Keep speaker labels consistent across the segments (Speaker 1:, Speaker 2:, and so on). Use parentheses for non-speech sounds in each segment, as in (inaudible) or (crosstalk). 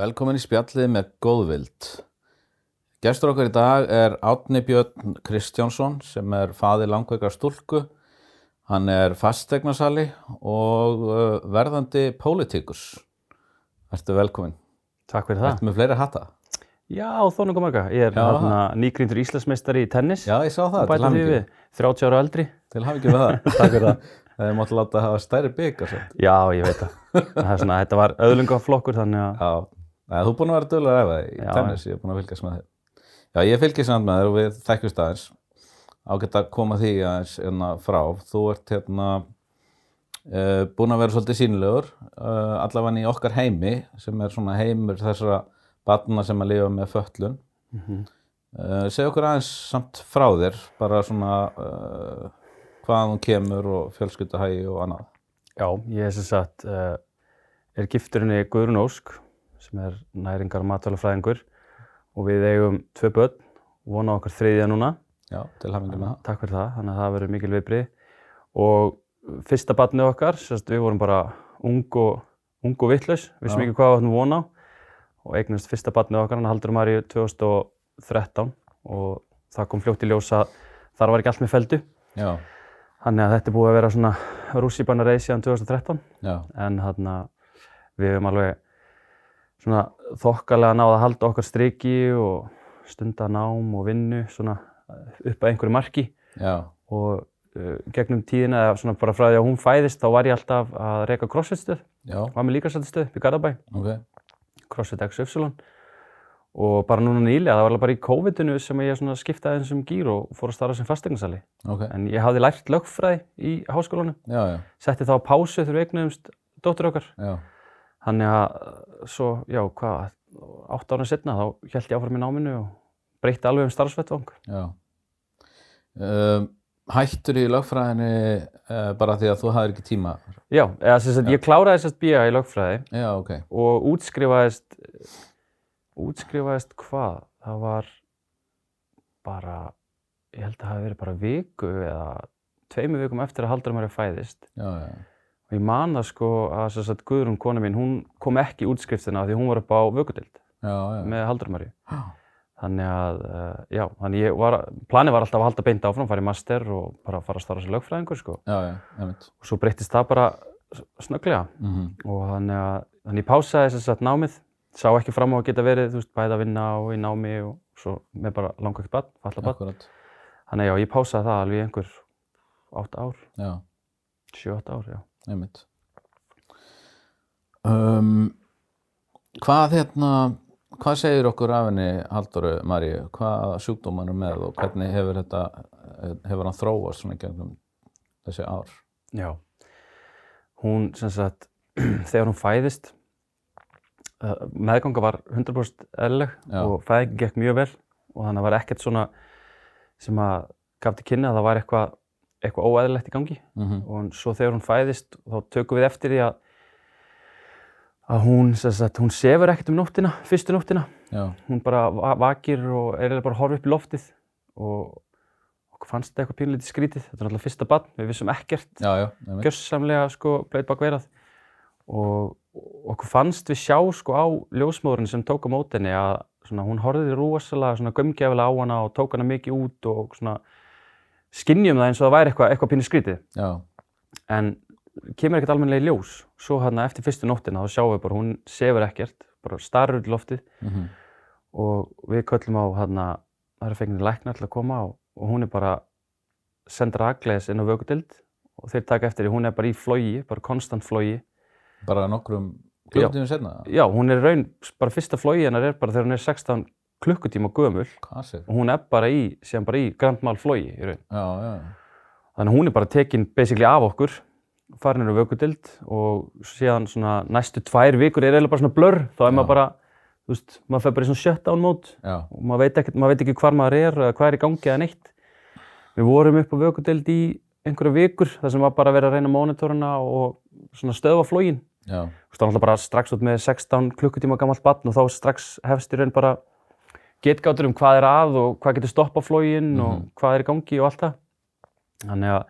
Speaker 1: Velkomin í spjallið með góðvild. Gestur okkar í dag er Átni Björn Kristjánsson sem er faðir langveikar stúlku. Hann er fastegnasali og uh, verðandi pólitíkus. Ertu velkomin.
Speaker 2: Takk fyrir það.
Speaker 1: Ertu með fleiri hatta?
Speaker 2: Já, þó nokkuð marga. Ég er hérna, nýgríndur Íslandsmeistari í tennis.
Speaker 1: Já, ég sá það.
Speaker 2: og bæta því við. 30 ára eldri.
Speaker 1: Til hafa ekki með það. (laughs)
Speaker 2: Takk fyrir það. (laughs)
Speaker 1: Það er mátt láta að hafa stærri byggar svo.
Speaker 2: Já, ég veit það. það svona, þetta var öðlungaflokkur þannig að,
Speaker 1: Já, Nei, þú er búin að vera dölur að æfa í tennis, ég er búin að fylgjast með þér. Já, ég fylgjast með þér og við þekkjumst aðeins. Ágætt að koma því aðeins hérna frá. Þú ert hérna uh, búin að vera svolítið sínilegur, uh, allavega í okkar heimi, sem er svona heimur þessara barna sem að lifa með föllun.
Speaker 2: Mhm.
Speaker 1: Uh, segja okkur aðeins samt frá þér, bara svona hvaðan þú kemur og fjölskyldahægi og annað.
Speaker 2: já, ég er sem sagt, er gifturinni Guðrún Ósk, sem er næringar og matvælafræðingur og við eigum tvö börn, vona okkar þriðja núna.
Speaker 1: Já, til hafingi með það.
Speaker 2: Takk fyrir það, þannig að það verður mikil viðbrið. Og fyrsta barnið okkar, sérst, við vorum bara ung og, ung og vittlaus, vissum ekki hvað við áttum vona á og eignast fyrsta barnið okkar, hann haldur Maríu 2013 og það kom fljótt í ljós að þar var ekki allt með feldu.
Speaker 1: Já,
Speaker 2: Þannig að þetta er búið að vera svona rússipanna reið síðan 2013
Speaker 1: já,
Speaker 2: en hann við höfum alveg svona þokkalega náð að halda okkar striki og stunda nám og vinnu svona upp að einhverju marki.
Speaker 1: Já,
Speaker 2: og uh, gegnum tíðina eða svona bara frá því að hún fæðist þá var ég alltaf að reyka crossfit-stöð,
Speaker 1: já,
Speaker 2: var með líkasættistöð upp í Garðabæ,
Speaker 1: ok.
Speaker 2: crossfit XY og bara núna nýlega, það var alveg bara í COVID-inu sem ég svona skiptaði eins um gýr og fór að starfa sem fasteignarsali.
Speaker 1: Ok,
Speaker 2: En ég hafði lært lögfræði í háskólanum, setti þá pásu þegar við eignuðumst dóttur okkar.
Speaker 1: já,
Speaker 2: Þannig að uh, svo, já, hvað, átt ára setna þá held ég áfram í náminu og breytti alveg um starfsvettvang.
Speaker 1: já. Um, hættur í lögfræðinni uh, bara því að þú hafðir ekki tíma?
Speaker 2: Já, eða sagt, ég kláraði sérst BA í lögfræði
Speaker 1: Já, ok,
Speaker 2: og útskrifaðist útskrifaðist hvað? Það var bara ég held að það hafi verið bara viku eða tveimu vikum eftir að Haldur Marja fæðist
Speaker 1: já, já,
Speaker 2: og ég man það sko að sagt, Guðrún kona mín, hún kom ekki í útskriftina því hún var upp á
Speaker 1: já,
Speaker 2: með
Speaker 1: já,
Speaker 2: þannig að, uh, já, þannig ég var planið var alltaf að halda beint áfram, fara í master og bara fara að starfa sem lögfræðingur sko.
Speaker 1: Já, já, einmitt.
Speaker 2: og svo breyttist það bara snögglega.
Speaker 1: Mm
Speaker 2: og þannig að þannig ég pásaði þess að námið sá ekki fram á að geta verið, þú veist, bæði að vinna og í námi og svo með bara langa ekkert bann, falla bann.
Speaker 1: Akkurat,
Speaker 2: Þannig að já, ég pásaði það alveg einhver 8 ár,
Speaker 1: já,
Speaker 2: 7-8 ár, já.
Speaker 1: Einmitt. Um, hvað hérna, hvað segir okkur af henni Halldóru Maríu? Hvað sjúkdóman er með og hvernig hefur þetta, hefur hann þróast svona gegnum þessi ár?
Speaker 2: Já. Hún, sem sagt, (clears throat) þegar hún fæðist, uh, meðganga var 100% eðlileg
Speaker 1: Já.
Speaker 2: og fæðingin gekk mjög vel og þannig að var ekkert svona sem að gaf til kynna að það var eitthvað eitthvað óeðlilegt í gangi.
Speaker 1: Mm
Speaker 2: og svo þegar hún fæðist þá tökum við eftir því að að hún, sagt, hún sefur ekkert um nóttina, fyrstu nóttina.
Speaker 1: Já,
Speaker 2: hún bara va- vakir og er bara að horfa upp í loftið og okkur fannst þetta eitthvað pínlítið skrítið. Þetta er náttúrulega fyrsta barn, við vissum ekkert. Gjörsamlega sko blöyt bak verað. Og okkur fannst við sjá sko á ljósmóðurinn sem tók á mótinni að svona, hún horfði rosalega svona gömgefilega á hana og tók hana mikið út og svona skinnjum það eins og það væri eitthvað, eitthvað pínu skrítið.
Speaker 1: Já,
Speaker 2: en kemur ekkert almennilega í ljós. Svo hérna eftir fyrstu nóttina þá sjáum við bara hún sefur ekkert, bara starur út í loftið.
Speaker 1: Mm
Speaker 2: og við köllum á hérna það eru fenginni læknar til að koma og, og hún er bara send ragleis inn á vökudild og þeir taka eftir því hún er bara í flogi, bara konstant flogi.
Speaker 1: Bara nokkrum klukkutímum setna?
Speaker 2: já, hún er raun, bara fyrsta flogi hennar er bara þegar hún er 16 klukkutíma gömul.
Speaker 1: Sér?
Speaker 2: og hún er bara í, síðan bara í Grand Mal flogi í raun.
Speaker 1: Já, já,
Speaker 2: þannig að hún er bara tekin basically af okkur farin inn á vökudild og síðan svona næstu tvær vikur er eiginlega bara svona blur þá er
Speaker 1: Já.
Speaker 2: maður bara, þú veist, maður fer bara í svona shutdown
Speaker 1: já,
Speaker 2: og maður veit, ekkert, maður veit ekki hvar maður er eða hvað er í gangi eða neitt. Við vorum upp á vökudild í einhverja vikur þar sem var bara verið að reyna mónitoruna og svona stöðva flógin
Speaker 1: já,
Speaker 2: þú veist, þá náttúrulega bara strax út með 16 klukkutíma gammalt barn og þá strax hefst í raun bara getgátur um hvað er að og hvað getur stoppað flógin og
Speaker 1: Mhm.
Speaker 2: hvað er í gangi og allt það þannig að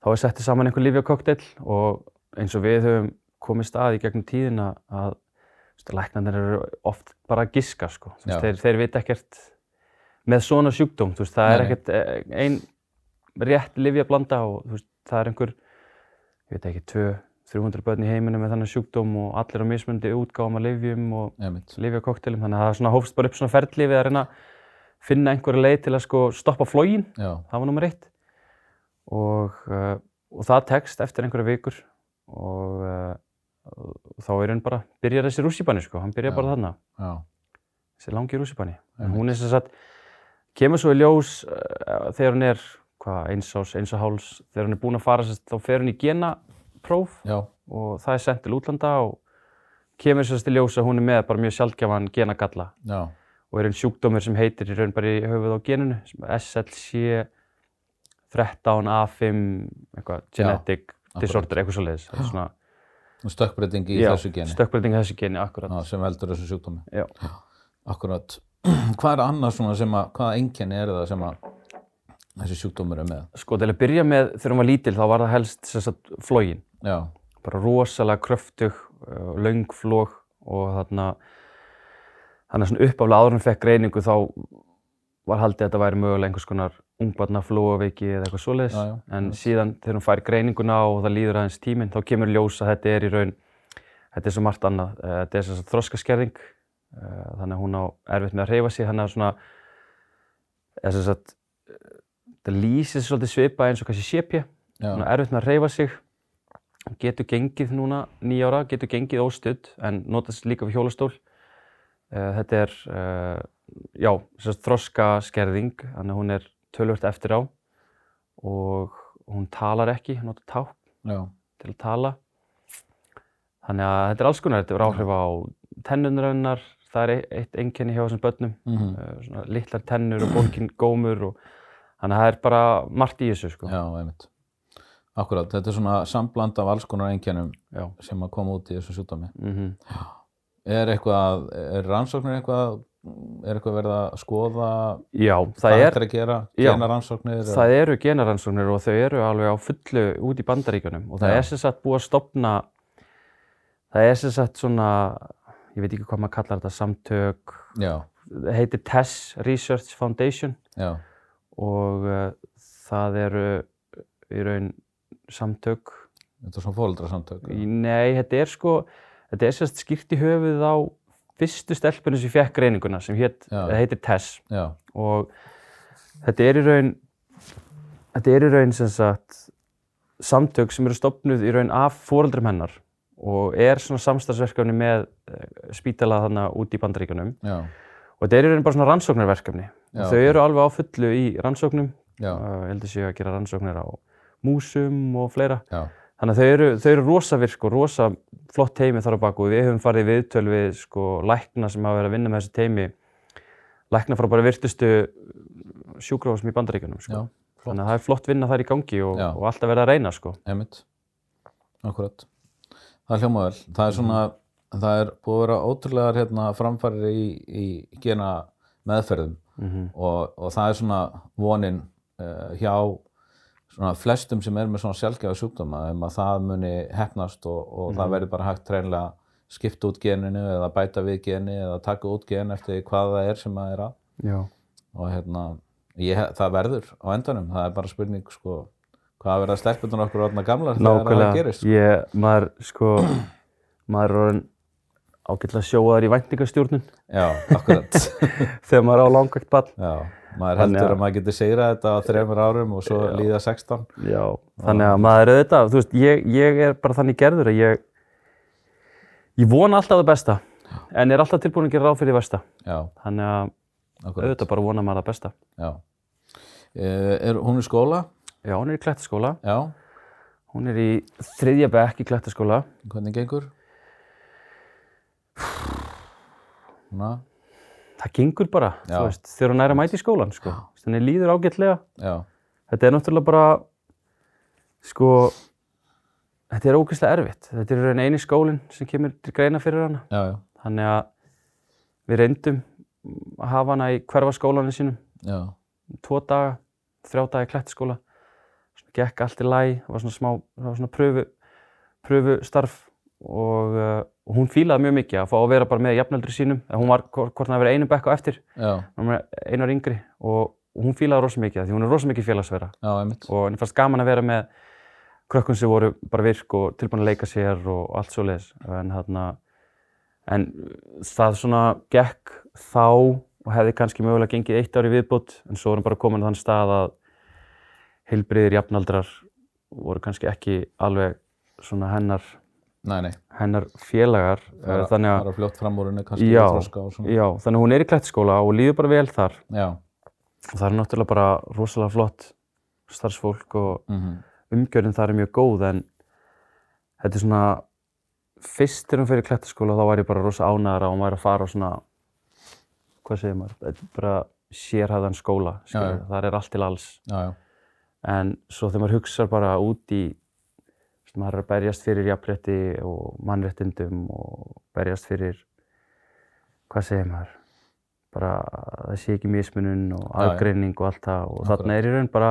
Speaker 2: þá er settið saman einhver lífjakoktel og eins og við höfum komist að í gegnum tíðina að læknarnir eru oft bara að giska sko. Veist, þeir, þeir veit ekkert með svona sjúkdóm, veist, það er ekkert eh, ein rétt lyfjablanda og þú veist, það er einhver, ég veit ekki, 200-300 börn í heiminum með þannig sjúkdóm og allir á mismundi útgáfum af lyfjum og
Speaker 1: einmitt.
Speaker 2: lyfjakoktelum, þannig að það svona hófst bara upp svona ferli við að reyna að finna einhverja leið til að sko stoppa flógin, það var nummer eitt. Og, uh, og það tekst eftir einhverja vikur og uh, og þá er hann bara, byrjar þessi rússipanni sko, hann byrjar
Speaker 1: Já.
Speaker 2: bara þarna,
Speaker 1: já,
Speaker 2: þessi langi rússipanni. Hún er sem sagt, kemur svo í ljós uh, þegar hún er, hvað, eins ás, eins og háls, þegar hún er búin að fara, þá fer hún í genapróf
Speaker 1: já,
Speaker 2: og það er sendt til útlanda og kemur sagt í ljós að hún er með bara mjög sjaldgjafann genagalla
Speaker 1: já,
Speaker 2: og er einn sjúkdómur sem heitir í raun bara í höfuð á geninu, SLC 13A5, eitthvað, genetic
Speaker 1: akkurat.
Speaker 2: disorder, eitthvað svo leiðis. Það er svona,
Speaker 1: stökkbreyting í
Speaker 2: já,
Speaker 1: þessu geni
Speaker 2: stökkbreyting í þessu geni, akkurat.
Speaker 1: já, sem veldur þessu sjúkdómi.
Speaker 2: Já.
Speaker 1: Akkurat. (clears throat) Hvað er annað svona sem að, hvaða einkenni er það sem að þessi sjúkdómur er með?
Speaker 2: Sko, til að byrja með, þegar hún var lítil, þá var það helst flógin.
Speaker 1: Já,
Speaker 2: Bara rosalega kröftug, löng flóg og þarna, þannig að svona uppáflega áður en fekk greiningu þá var haldið að þetta væri mögulega einhvers konar ungbarna flóaveiki eða eitthvað svoleiðis.
Speaker 1: Já, já,
Speaker 2: En síðan þegar hún fær greininguna og það líður aðeins tíminn, þá kemur ljós að þetta er í raun, þetta er svo margt annað. Eh, Þetta er sem sagt þroskaskerðing, eh, þannig að hún á erfitt með að hreyfa sig, þannig að svona, eða sagt, eh, þetta lýsir svolítið svipa eins og kannski sépja, hún á erfitt með að hreyfa sig, getur gengið núna nýja ára, getur gengið óstudd en notast líka við hjólastól. Eh, Þetta er, eh, já, þroskaskerðing, þannig að hún er tölvört eftir á og hún talar ekki, hún notar tákn
Speaker 1: já,
Speaker 2: til að tala. Þannig að þetta er alls konar, þetta er áhrif á tennurnar hennar, það er eitt- eitt einkenni hjá þessum börnum,
Speaker 1: mhm,
Speaker 2: eh, svona litlar tennur og bólkin gómur og þannig að það er bara margt í þessu sko.
Speaker 1: já, einmitt. Akkurat, þetta er svona sambland af alls konar
Speaker 2: Já.
Speaker 1: sem að koma út í þessu sjúkdómi.
Speaker 2: Mm
Speaker 1: Er eitthvað, er rannsóknir eitthvað, er eitthvað verið að skoða
Speaker 2: Já,
Speaker 1: hvað
Speaker 2: er,
Speaker 1: þetta er að gera,
Speaker 2: Já.
Speaker 1: gena rannsóknir?
Speaker 2: það eru genaransóknir og þau eru alveg á fullu út í bandaríkjunum og það
Speaker 1: Já.
Speaker 2: er sem sagt búið að stopna, það er sem sagt svona, ég veit ekki hvað maður kallar þetta, samtök,
Speaker 1: Já,
Speaker 2: það heitir TESS Research Foundation
Speaker 1: já,
Speaker 2: og uh, það eru í raun samtök,
Speaker 1: þetta er svona fóldrasamtök.
Speaker 2: í, nei, þetta er sko, þetta er sagt skýrt í höfuðið á fyrstu stelpunni sem fekk greininguna sem það heitir TESS.
Speaker 1: Já,
Speaker 2: og þetta er í raun þetta er í raun sem sagt samtök sem eru stopnuð í raun af foreldrum hennar og er svona samstagsverkefni með eh, spítala þarna út í bandaríkjunum.
Speaker 1: Já,
Speaker 2: og þetta er í raun bara svona rannsóknarverkefni.
Speaker 1: Já,
Speaker 2: þau eru alveg á fullu í rannsóknum.
Speaker 1: Já,
Speaker 2: uh, ég heldur séu að gera rannsóknir á músum og fleira
Speaker 1: já,
Speaker 2: þannig að þau eru, þau eru rosa virk og rosa flott teimi þar á baku við höfum farið viðtöl við sko lækna sem hafa verið að vinna með þessu teimi lækna frá bara virtustu sjúkrahúsum í bandaríkjunum sko.
Speaker 1: já,
Speaker 2: þannig að það er flott vinna þar í gangi og, og alltaf verið að reyna sko.
Speaker 1: einmitt, akkurat. Það er hljóma vel. Það er svona, það er búið að vera ótrúlegar hérna, framfærir í, í gena meðferðum
Speaker 2: mm
Speaker 1: og, og það er svona vonin uh, hjá svona flestum sem er með svona sjálfgefa sjúkdóma um að það muni hefnast og, og það verður bara hægt treinlega skipta út geninu eða bæta við geni eða taka út gen eftir hvað það er sem það er að.
Speaker 2: Já.
Speaker 1: og hérna, ég, það verður á endanum, það er bara spurning sko, hvað verða stelpunar okkur orðna gamlar þegar það gerist sko.
Speaker 2: ég, maður sko maður er orðin ágætlega sjóaður í væntingastjórnun.
Speaker 1: Já, akkurat. (laughs)
Speaker 2: Þegar maður er á langvægt ball.
Speaker 1: Já, maður heldur
Speaker 2: að-
Speaker 1: að maður getur segrað þetta á þreymur árum og svo
Speaker 2: Já.
Speaker 1: líða 16
Speaker 2: Já, þannig að maður er auðvitað, þú veist, ég, ég er bara þannig gerður að ég, ég vona alltaf það besta, en er alltaf tilbúin að gera ráð fyrir það versta.
Speaker 1: Já,
Speaker 2: Þannig að
Speaker 1: akkurat
Speaker 2: auðvitað bara vona maður það besta.
Speaker 1: Já. Eh, Er hún í skóla?
Speaker 2: Já, hún er í Klettaskóla,
Speaker 1: Já,
Speaker 2: hún er í þriðja bekk í Klettaskóla.
Speaker 1: hvernig gengur? Ná,
Speaker 2: Það gengur bara,
Speaker 1: Já.
Speaker 2: þú veist, þegar hún er að mæta í skólan, sko. Þannig líður ágætlega.
Speaker 1: já,
Speaker 2: Þetta er náttúrulega bara, sko, þetta er ógeðslega erfitt. Þetta er raun eini skólinn sem kemur til greina fyrir hana.
Speaker 1: já, já,
Speaker 2: Þannig að við reyndum að hafa hana í hverfa skólanum sínum
Speaker 1: já,
Speaker 2: tvo daga, þrjá daga í klættiskóla svona gekk allt í læg það var svona smá, það var svona pröfu pröfu starf og, uh, hún fílaði mjög mikið að fá að vera bara með jafnöldri sínum, eða hún var hvort hann hafi verið einu bekk á eftir, einar yngri. Og, og hún fílaði rosa mikið því. Hún er rosa mikið félagsvera.
Speaker 1: Já, einmitt.
Speaker 2: og henni fannst gaman að vera með krökkum sem voru bara virk og tilbúin að leika sér og allt svo leiðis en þarna en það svona gekk þá og hefði kannski mögulega gengið eitt ár í viðbútt en svo erum bara komin á þann stað að heilbriðir jafnaldrar voru kannski ekki alveg svona hennar,
Speaker 1: Nei, nei,
Speaker 2: hennar félagar eh, þannig að Já.
Speaker 1: og.
Speaker 2: Já, þannig að hún er í klettskóla og líður bara vel þar
Speaker 1: Já,
Speaker 2: og það er náttúrulega bara rosalega flott starfsfólk og
Speaker 1: mhm,
Speaker 2: umgjörðin þar er mjög góð en þetta er svona fyrst þegar hún fyrir klettaskóla þá var ég bara rosa ánægðar að hún væri að fara á svona hvað segir maður, þetta er bara sérhæðan skóla,
Speaker 1: já.
Speaker 2: þar er allt til alls en svo þegar maður hugsa bara út í maður er að berjast fyrir jafnrétti og mannréttindum og berjast fyrir hvað segir maður bara að það sé ekki mismunun og
Speaker 1: Já, já.
Speaker 2: aðgreining og allt það og þarna er í raun bara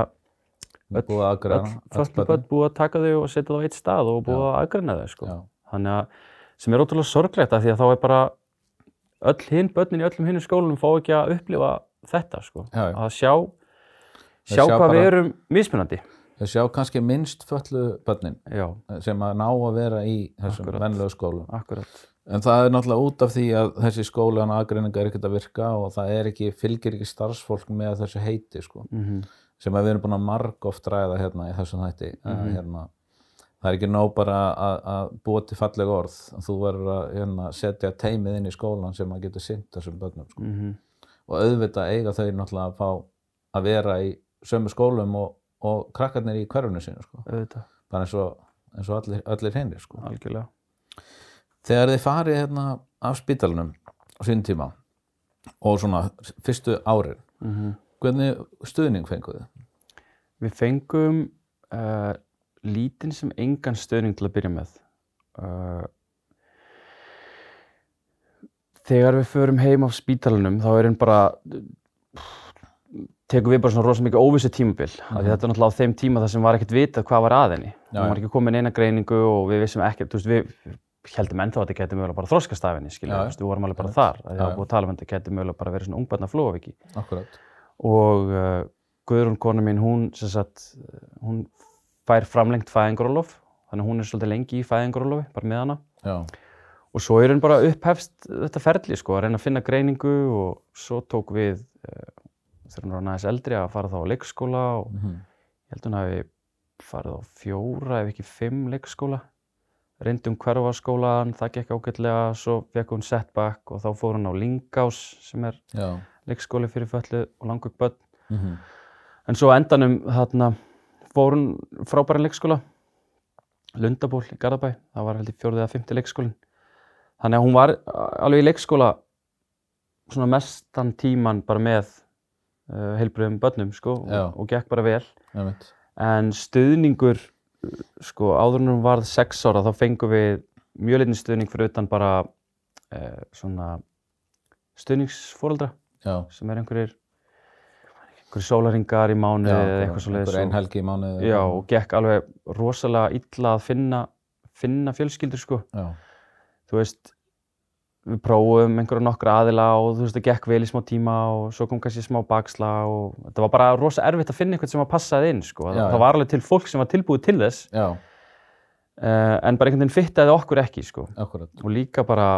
Speaker 1: að
Speaker 2: fötlu börn búið að taka þau og setja þau á eitt stað og búið að aðgreina þau sko.
Speaker 1: Já,
Speaker 2: þannig að sem er ótrúlega sorglegt af því að þá er bara öll hinn börnin í öllum hinnum skólunum fá ekki að upplifa þetta sko.
Speaker 1: Já, já.
Speaker 2: að sjá sjá
Speaker 1: sjá
Speaker 2: hvað við
Speaker 1: bara-
Speaker 2: erum mismunandi
Speaker 1: þau sjá kannski minnst föllu börnin
Speaker 2: já,
Speaker 1: sem að ná að vera í þessum venlegu skólum.
Speaker 2: akkurat
Speaker 1: En það er náttúrulega út af því að þessi skóli hann aðgreininga er ekkert að virka og það er ekki, fylgir ekki starfsfólk með þessu heiti sko.
Speaker 2: mm
Speaker 1: sem að við erum búin að marg oft ræða hérna í þessum hætti.
Speaker 2: Mhm.
Speaker 1: Hérna, það er ekki nóg bara að, að búa til falleg orð. Þú verður að hérna, setja teimið inn í skólan sem að getur sinnt þessum börnum. Sko.
Speaker 2: -hmm.
Speaker 1: Og auðvitað eiga þau náttúrulega að fá að vera í sömu skólum og, og krakkarnir í hverfunu sínu. Sko. Bara eins og, eins og allir, allir hinnir. Sko.
Speaker 2: algjörlega
Speaker 1: Þegar þið farið hérna af spítalunum á sín tíma og svona fyrstu árin,
Speaker 2: mm
Speaker 1: hvernig stuðning fenguð þið?
Speaker 2: við fengum uh, lítinn sem engan stöðning til að byrja með uh, þegar við förum heim af spítalunum þá er einn bara tekum við bara svona rosa mikið óvissu tímabil mm -hmm. þetta er náttúrulega á þeim tíma þar sem var ekkert vitað hvað var að henni
Speaker 1: já.
Speaker 2: var ekki komin eina greiningu og við vissum ekkert þú veist, við heldum ennþá að þetta geti mögulega bara þroskast af henni skilja, við vorum alveg bara þar það var búið að tala um að þetta geti mögulega bara verið svona ungbarna flóaviki
Speaker 1: Akkurat.
Speaker 2: og uh, Guðrún kona mín hún sem sagt, uh, hún fær framlengt fæðingarólof þannig hún er svolítið lengi í fæðingarólofi bara með hana
Speaker 1: Já,
Speaker 2: og svo er hún bara upphefst þetta ferli sko, að reyna að finna greiningu og svo tók við uh, þegar hún var næðis eldri að fara þá á leikskóla og
Speaker 1: mhm,
Speaker 2: ég held hún hafi farið á fjóra ef ekki fimm leikskóla. Reyndum hverfaskólan, það gekk ágætlega svo fekk hún setback og þá fór hún á Lingás sem er
Speaker 1: já,
Speaker 2: leikskóli fyrir föllu og langug börn.
Speaker 1: Mhm,
Speaker 2: En svo endanum þarna fór hún frábæran leikskóla, Lundaból í Garðabæ, það var held í fjórði eða fymti leikskólinn. Þannig að hún var alveg í leikskóla svona mestan tíman bara með uh, heilbröðum börnum sko og, og gekk bara vel.
Speaker 1: einmitt.
Speaker 2: En stuðningur, sko áður en hún varð sex ára þá fengum við mjög litin stuðning fyrir utan bara uh, svona stuðningsfóreldra sem er einhverjir einhverjir sólaringar í mánuði
Speaker 1: já,
Speaker 2: eða eitthvað svo leiðis
Speaker 1: mánuði.
Speaker 2: já, og gekk alveg rosalega illa að finna, finna fjölskyldur sko.
Speaker 1: Já,
Speaker 2: þú veist við prófum einhverja nokkra aðila og þú veist það gekk vel í smá tíma og svo kom kannski smá baksla og þetta var bara rosa erfitt að finna einhvern sem var passaði inn sko.
Speaker 1: Já,
Speaker 2: það,
Speaker 1: já.
Speaker 2: var alveg til fólk sem var tilbúið til þess
Speaker 1: já,
Speaker 2: uh, en bara einhvern veginn fittaði okkur ekki sko.
Speaker 1: akkurat.
Speaker 2: og líka bara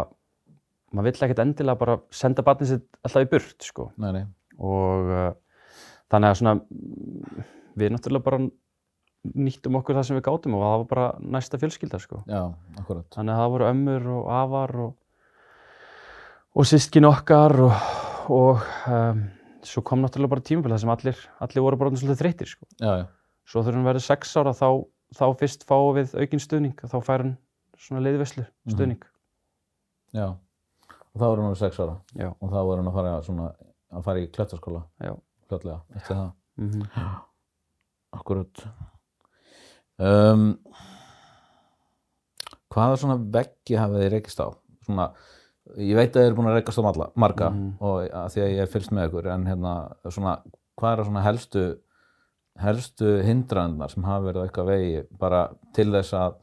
Speaker 2: maður vill ekkert endilega bara senda barnið sitt alltaf í burt sko.
Speaker 1: Nei, nei,
Speaker 2: og uh, þannig að svona við náttúrulega bara nýttum okkur það sem við gátum og það var bara næsta fjölskylda sko.
Speaker 1: já, akkurat.
Speaker 2: þannig að það voru ömmur og afar og, og sískin okkar og, og um, svo kom náttúrulega bara tímabil þar sem allir, allir voru bara svolítið þreyttir sko.
Speaker 1: Já, já,
Speaker 2: svo þegar hún verður sex ára þá, þá fyrst fáum við aukinn stuðning þá fær hún svona leiðveslu stuðning
Speaker 1: já. Og þá voru hún sex ára
Speaker 2: já,
Speaker 1: og þá voru hún að fara, svona, að fara í klættaskóla,
Speaker 2: já
Speaker 1: fljótlega, eftir það.
Speaker 2: mm
Speaker 1: Akkurat. Um, hvaða svona veggi hafið þið reykist á? Svona, ég veit að þið eru búin að reykast á alla, marga
Speaker 2: Mhm.
Speaker 1: og að því að ég er fylgst með ykkur en hérna, svona, hvað eru svona helstu helstu hindrannar sem hafa verið á eitthvað vegi bara til þess að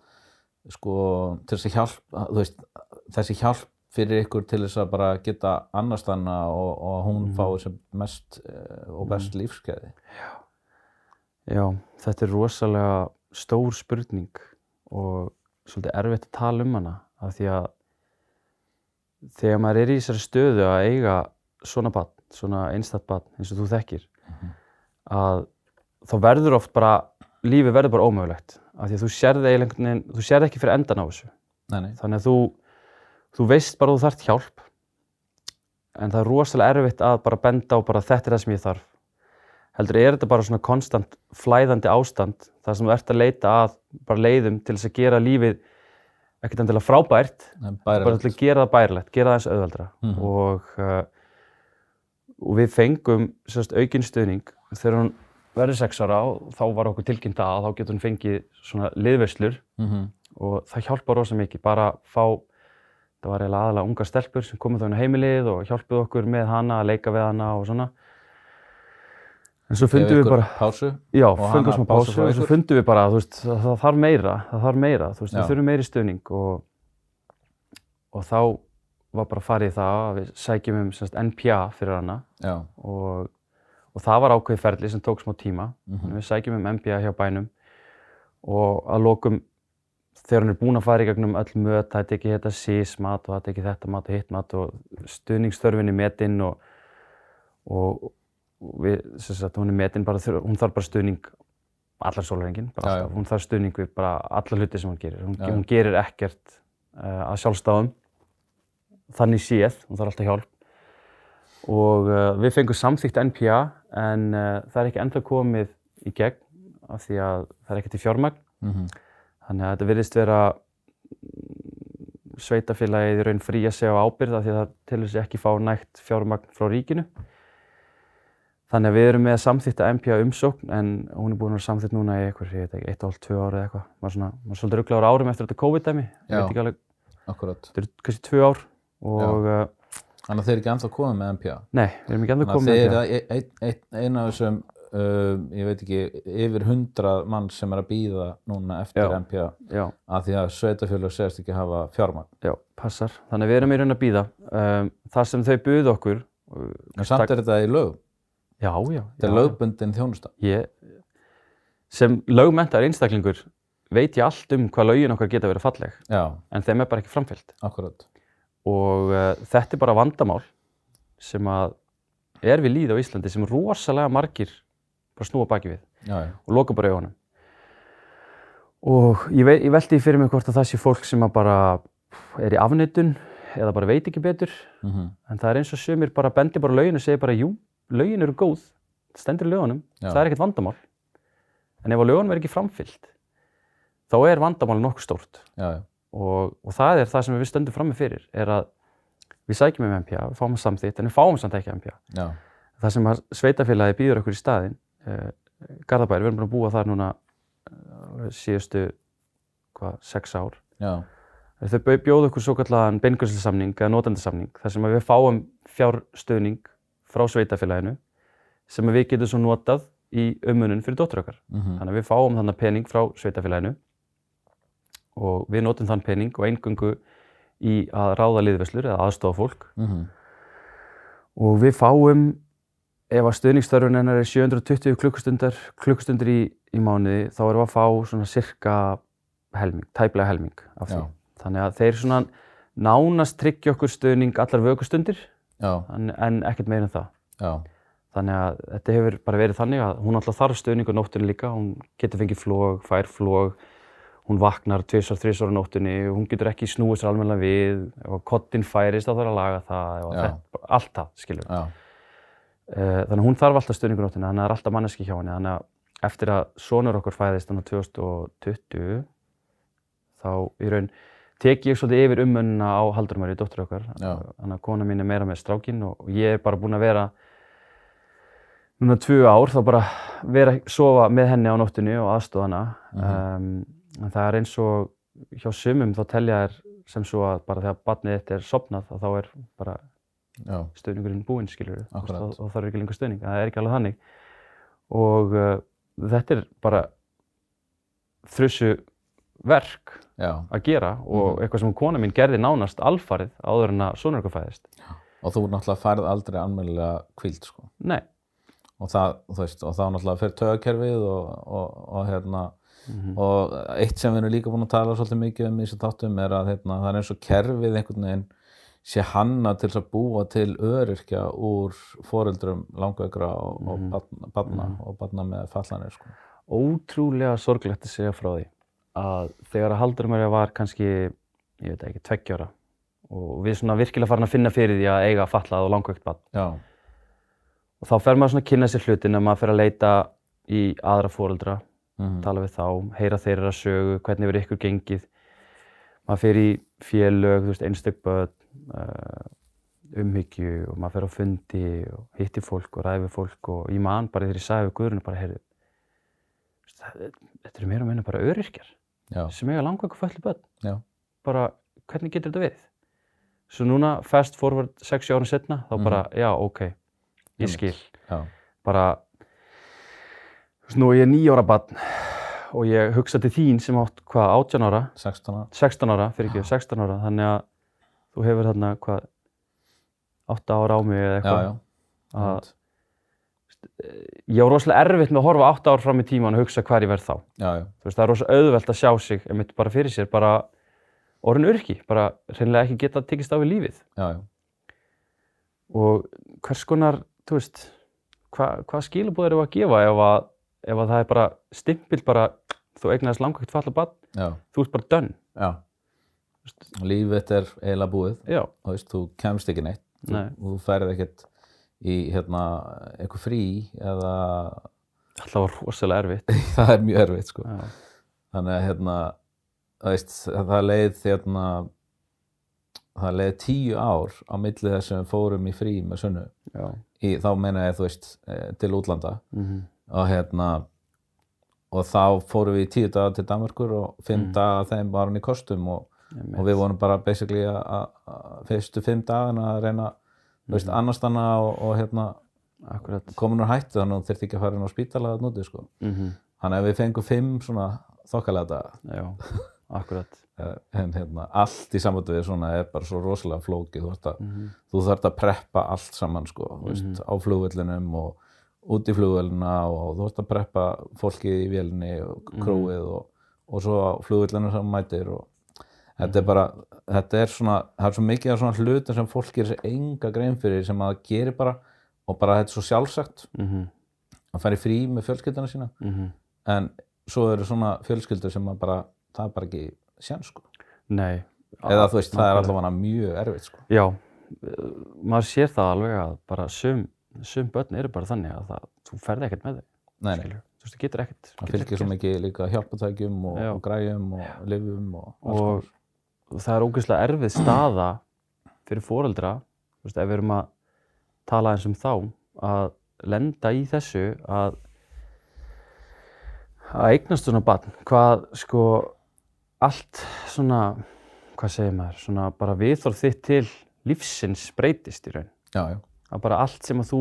Speaker 1: sko, til þess að hjálpa, þú veist þessi hjálp fyrir ykkur til þess að bara geta annars þannig og, og hún
Speaker 2: Mhm.
Speaker 1: fái sem mest eh, og best lífskeiði.
Speaker 2: Já, þetta er rosalega stór spurning og svolítið erfitt að tala um hana af því að þegar maður er í þessari stöðu að eiga svona barn, svona einstætt barn eins og þú þekkir
Speaker 1: Mhm.
Speaker 2: að þá verður oft bara, lífið verður bara ómögulegt af því að þú sérð eiginlega einhvern veginn, þú sérð ekki fyrir endan á þessu
Speaker 1: Nei, nei.
Speaker 2: þannig að þú, þú veist bara að þú þarft hjálp en það er rosalega erfitt að bara benda á bara þetta er það sem ég þarf heldur er þetta bara svona konstant flæðandi ástand þar sem þú ert að leita að bara leiðum til þess að gera lífið ekkert endilega frábært bara til að gera það bærilegt, gera það eins auðveldra
Speaker 1: Mhm.
Speaker 2: og, uh, og við fengum sérst, aukinn stuðning. Þegar hún verður sex ára og þá var okkur tilkynnt að þá getur hún fengið svona liðveislur.
Speaker 1: Mhm.
Speaker 2: og það hjálpar rosa mikið. Bara fá það var eiginlega aðalega ungar stelpur sem komið þá inn á heimilið og hjálpuð okkur með hana að leika við hana og svona en svo fundum við bara
Speaker 1: Pásu.
Speaker 2: já, fengum
Speaker 1: hana
Speaker 2: smá
Speaker 1: pásu
Speaker 2: pásu og svo fundum við bara veist, það, þarf meira, það þarf meira þú veist, við þurfum meiri stuðning og, og þá var bara farið í það að við sækjum um semst, NPA fyrir hana og, og það var ákveðið ferli sem tók smá tíma
Speaker 1: Mhm.
Speaker 2: Þannig við sækjum um MBA hjá bænum og að lokum þegar hann er búinn að fara í gegnum öll möt, það er ekki þetta sísmat og það er ekki þetta mat og hitt mat og stuðningsþörfinni metinn og og við, sagt, hún er metinn bara, hún þarf bara stuðning allar sólarengin, bara alltaf, hún þarf stuðning við bara alla hluti sem hún gerir, hún, hún gerir ekkert uh, að sjálfstáðum þannig séð, hún þarf alltaf hjálp. Og uh, við fengum samþýtt NPA en uh, það er ekki ennþá komið í gegn af því að það er ekkert í fjármagn.
Speaker 1: Mhm.
Speaker 2: þannig að þetta virðist vera mm, sveitafélagið í raun frí að segja á ábyrgð af því að það til þess ekki fá nægt fjármagn frá ríkinu þannig að við erum með að samþýtta MPA umsókn en hún er búin að samþýtt núna í eitthvað, ég veit ekki, eitt og hálf, tvö ára eða eitthvað maður svona, maður er svolítið rugglaður árum eftir þetta COVID-dæmi
Speaker 1: Já.
Speaker 2: alveg,
Speaker 1: Akkurat.
Speaker 2: þetta er kannski tvö ár og uh,
Speaker 1: Þannig að þeir eru ekki ennþá komið með MPA.
Speaker 2: nei, við erum ekki ennþá
Speaker 1: Þannig að
Speaker 2: komið
Speaker 1: þeir
Speaker 2: með
Speaker 1: eru ein, ein, ein af þessum, uh, ég veit ekki, yfir hundrað mann sem er að býða núna eftir
Speaker 2: Já.
Speaker 1: MPA
Speaker 2: já,
Speaker 1: af því að sveitafjölu segist ekki hafa fjármagn.
Speaker 2: já, passar þannig að við erum í raun að býða um, það sem þau buðu okkur uh,
Speaker 1: En samt er þetta í lög.
Speaker 2: Já, já,
Speaker 1: Þetta er lögbundin þjónusta.
Speaker 2: ég, sem lögmenntar einstaklingur veit ég allt um hvað lögin okkar geta verið falleg
Speaker 1: Já,
Speaker 2: en þeim er bara ekki framfyllt
Speaker 1: akkurat.
Speaker 2: og uh, þetta er bara vandamál sem að er við líð á Íslandi sem rosalega margir bara snúa baki við
Speaker 1: Já, já.
Speaker 2: og loka bara augunum og ég, vei, ég veldi fyrir mig hvort að það sé fólk sem bara er í afneitun eða bara veit ekki betur
Speaker 1: Mm
Speaker 2: en það er eins og sumir bara bendi bara á lögin og segir bara jú, lögin eru góð stendur í lögunum,
Speaker 1: Já.
Speaker 2: það er ekkert vandamál. En ef á lögunum er ekki framfyllt þá er vandamáli nokkuð stórt.
Speaker 1: Já,
Speaker 2: og, og það er það sem við stöndum frammi fyrir er að við sækjum um MPA, við fáum að samþýtt en við fáum samt ekki MPA
Speaker 1: Já,
Speaker 2: það sem að sveitafélagi býður okkur í staðinn eh, Garðabær, við erum búin að búa þar núna eh, síðustu hvað, sex ár.
Speaker 1: Já,
Speaker 2: þau bjóðu okkur svo kallan beingjörslusamning eða notendasamning þar sem að við fáum fjárstöðning frá sveitafélaginu sem við getum svo notað í umunum fyrir dóttur okkar.
Speaker 1: Mm
Speaker 2: þannig að við fáum þannig pening frá sveitafélaginu og við notum þann pening og eingöngu í að ráða liðveslur eða aðstofa fólk.
Speaker 1: Mhm,
Speaker 2: og við fáum ef að stuðningstörfun hennar er 720 klukkustundar, klukkustundir í, í mánuði þá erum við að fá svona cirka helming, tæplega helming af því.
Speaker 1: Já.
Speaker 2: Þannig að þeir svona nánast tryggja okkur stuðning allar vökustundir en, en ekkert meira en það.
Speaker 1: já,
Speaker 2: Þannig að þetta hefur bara verið þannig að hún alltaf þarf stuðning á nóttunni líka, hún getur fengið flog, fær flog, hún vaknar tvisar, þrisar á nóttunni, hún getur ekki snúið sér almennilega við, ef kottinn færist þá þarf að laga það, þetta, allt það, skilur.
Speaker 1: já,
Speaker 2: Eh, Þannig að hún þarf alltaf stuðningur nóttina, þannig að það er alltaf manneski hjá henni. Þannig að eftir að sonur okkur fæðist þannig 2020, þá í raun tek ég svolítið yfir umönnuna á Haldurmari, dóttur okkar. Þannig að kona mín er meira með strákinn og ég er bara búinn að vera núna tvö ár, þá bara vera að sofa með henni á nóttunni og aðstoða hana. um, en það er eins og hjá sumum þá telja þær sem svo að bara þegar barnið þitt er sopnað þá er bara
Speaker 1: já,
Speaker 2: stuðningurinn búinn,
Speaker 1: Akkúrat.
Speaker 2: og, það er ekki lengur stuðning, það er ekki alveg þannig og uh, þetta er bara þrjusu verk
Speaker 1: já.
Speaker 2: að gera og eitthvað sem kona mín gerði nánast alfarið áður en að sonur okkar fæðist.
Speaker 1: Og þú náttúrulega færð aldrei almennilega kvíld, sko.
Speaker 2: Nei,
Speaker 1: Og það, þú veist, og þá náttúrulega fyrir tögakerfið og, og, og hérna, og eitt sem við erum líka búin að tala svolítið mikið um í þessu þáttum er að hérna, það er eins og kerfið einhvern veginn sé hanna til að búa til öryrkja úr foreldrum langveikra og, og barna, barna og barna með fallanir, sko.
Speaker 2: ótrúlega sorglegt að segja frá því að þegar að Haldur Marja var kannski, ég veit ekki, tveggjára og við svona virkilega farin að finna fyrir því að eiga fallað og langveikt barn.
Speaker 1: Já,
Speaker 2: og þá fer maður svona að kynna sér hlutin að maður fer að leita í aðra foreldra
Speaker 1: Mhm.
Speaker 2: tala við þá, heyra þeirra sögu hvernig verið ykkur gengið. Maður fer í félög, þú veist, einstök börn uh, umhyggju og maður fer á fundi og hitti fólk og ræði við fólk og ég man bara þegar ég sagði við Guðrunu bara, heyrðu þetta eru meira og minna bara öryrkjar
Speaker 1: já,
Speaker 2: sem eiga langveiku föllu börn. Bara, hvernig getur þetta verið? Svo núna, fast forward 6 árum setna, þá bara, já, ok, ég skil.
Speaker 1: já,
Speaker 2: Bara, þú veist, nú er ég nýjára barn og ég hugsa til þín sem átt, hvað, 18 ára,
Speaker 1: 16 ára.
Speaker 2: 16 ára, fyrir ekki, 16 ára, þannig að þú hefur þarna, hvað, 8 ára á mig eða eitthvað. Að, ég var rosalega erfitt með að horfa 8 ár fram í tíman og hugsa hvar ég verð þá.
Speaker 1: Já, já,
Speaker 2: Þú veist, það er rosa auðvelt að sjá sig, einmitt bara fyrir sér, bara orðin örki, bara hreinlega ekki geta tekist á við lífið.
Speaker 1: já.
Speaker 2: Og hvers konar, þú veist, hva, hvað skilabóð eru að gefa ef að, ef að það er bara stimpil bara, þú eignaðist langvægt falla bann,
Speaker 1: já,
Speaker 2: þú ert bara
Speaker 1: já. Lífið þitt er eiginlega búið,
Speaker 2: Já,
Speaker 1: þú veist, þú kemst ekki neitt, þú,
Speaker 2: Nei.
Speaker 1: þú ferð ekkert í, hérna, eitthvað frí eða
Speaker 2: það var rosalega erfitt. (laughs)
Speaker 1: það er mjög erfitt, sko.
Speaker 2: Já,
Speaker 1: Þannig að, hérna, veist, það leið, hérna, það leið tíu ár á milli þess sem við fórum í frí með sunnu, í, þá meina ég, þú veist, eh, til útlanda
Speaker 2: Mm
Speaker 1: og hérna og þá fórum við í tíu daga til Danmarkur og fimm
Speaker 2: Mm.
Speaker 1: daga af þeim var hann í kostum og, og við vorum bara basically að- að að fyrstu fimm dagana að reyna þú veist, annars hana og, og hérna
Speaker 2: Akkurat.
Speaker 1: komin úr hættu þannig að hún þurfti ekki að fara inn á spítala að núti sko.
Speaker 2: Mm
Speaker 1: þannig að við fengum fimm svona þokkalega
Speaker 2: akkurat. (laughs)
Speaker 1: Eh, en hérna allt í sambandi við svona er bara svo rosalega flókið þú, að,
Speaker 2: Mhm.
Speaker 1: þú þarft að preppa allt saman sko, þú veist, á flugvellinum og út í flugvellina og þú þarft að preppa fólkið í vélinni og krúið og, og svo á flugvellinu sem mætir og þetta er bara, þetta er svona það er svo mikið af svona hlutum sem fólk gerir sér enga grein fyrir sem að það gerir bara og bara þetta er svo sjálfsagt
Speaker 2: Mm
Speaker 1: að fara í frí með fjölskylduna sína
Speaker 2: -hmm.
Speaker 1: en svo eru svona fjölskyldur sem að bara, það er bara ekki sjans sko
Speaker 2: Nei.
Speaker 1: eða þú veist, það er allavega mjög erfitt sko.
Speaker 2: Já, maður sér það alveg að bara sum, sum börn eru bara þannig að það, þú ferði ekkert með þau.
Speaker 1: nei, nei,
Speaker 2: skilurðu. Þú veist, þú getur ekkert.
Speaker 1: það fylgir svo mikið líka hjálpatækjum og, og græjum og lifjum og alls konar.
Speaker 2: Það er ógeðslega erfið staða fyrir foreldra, ef við erum að tala eins um þá, að lenda í þessu að að eignast svona barn, hvað sko allt svona, hvað segir maður, svona bara viðþorð þitt til lífsins breytist í raun.
Speaker 1: já, já,
Speaker 2: Að bara allt sem að þú,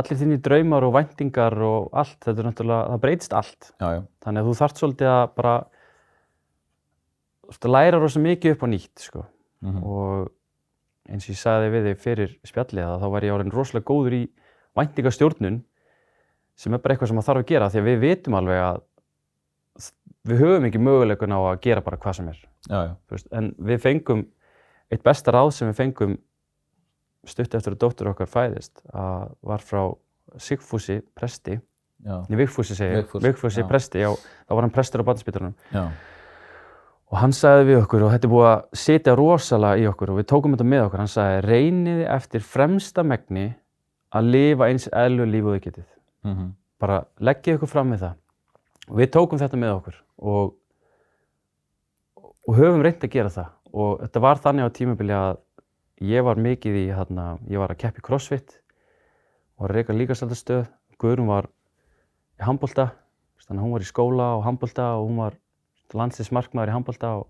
Speaker 2: allir þínir draumar og væntingar og allt, þetta er náttúrulega, það breytist allt.
Speaker 1: já, já,
Speaker 2: Þannig að þú þarft svolítið að bara læra rosa mikið upp á nýtt sko.
Speaker 1: Mhm.
Speaker 2: og eins og ég sagði við þig fyrir spjallið að þá var ég orðin rosalega góður í væntingastjórnun sem er bara eitthvað sem maður þarf að gera því að við vitum alveg að við höfum ekki möguleikun á að gera bara hvað sem er.
Speaker 1: Já, já,
Speaker 2: veist, en við fengum eitt besta ráð sem við fengum stutt eftir að dóttur okkar fæðist að var frá Sigfúsi presti,
Speaker 1: já,
Speaker 2: nei Vigfúsi
Speaker 1: Vigfús,
Speaker 2: Vigfúsi presti, já, þá var hann prestur á barnspítalunum
Speaker 1: já,
Speaker 2: og hann sagði við okkur og þetta er búið að setja rosalega í okkur og við tókum þetta með okkur, hann sagði reyniði eftir fremsta megni að lifa eins eðlu lífu þau getið.
Speaker 1: Mhm,
Speaker 2: bara leggja ykkur fram með það. Og við tókum þetta með okkur og, og höfum reynd að gera það. Og þetta var þannig á tímabili að ég var mikið í hérna, ég var að keppi crossfit og að reyka líkastöldastöð Guðrún var í handbolta þannig að hún var í skóla og handbolta og hún var landsliðsmarkmaður í handbolta og,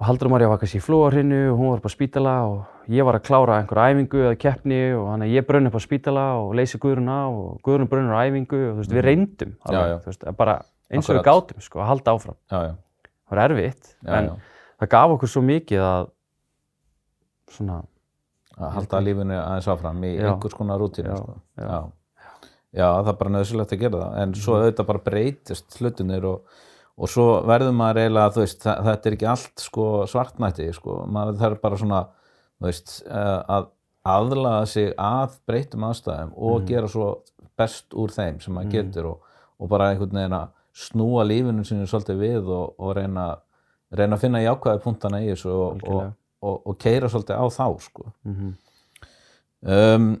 Speaker 2: og Haldur Marja var kannski í flóarhinu og hún var upp á spítala og ég var að klára einhver æfingu eða keppni og þannig að ég brunn upp á spítala og leysi Guðrún af og Guðrún brunnur á æfingu og þú veist, við reyndum
Speaker 1: Já, já.
Speaker 2: þú veist, bara eins og við gátum sko, að halda áfram.
Speaker 1: já, já,
Speaker 2: Það var erfitt,
Speaker 1: já,
Speaker 2: en
Speaker 1: já.
Speaker 2: það gaf okkur svo mikið að svona,
Speaker 1: að halda lífinu aðeins áfram í
Speaker 2: Já.
Speaker 1: einhvers konar rútínu
Speaker 2: Já,
Speaker 1: það er bara nöðsulegt að gera það en svo
Speaker 2: Mhm.
Speaker 1: auðvitað bara breytist hlutinir og, og svo verður maður eiginlega, þú veist, það, þetta er ekki allt sko, svartnætti, sko, maður þarf bara svona, þú veist, eh, að aðlaga sig að breytum aðstæðum og
Speaker 2: Mhm.
Speaker 1: gera svo best úr þeim sem maður getur og, og bara einhvern veginn að snúa lífinu sinni svolítið við og, og reyna, reyna að finna jákvæði punktana í þessu og, og,
Speaker 2: Algjörlega.
Speaker 1: og, og keira svolítið á þá, sko.
Speaker 2: mm
Speaker 1: Um,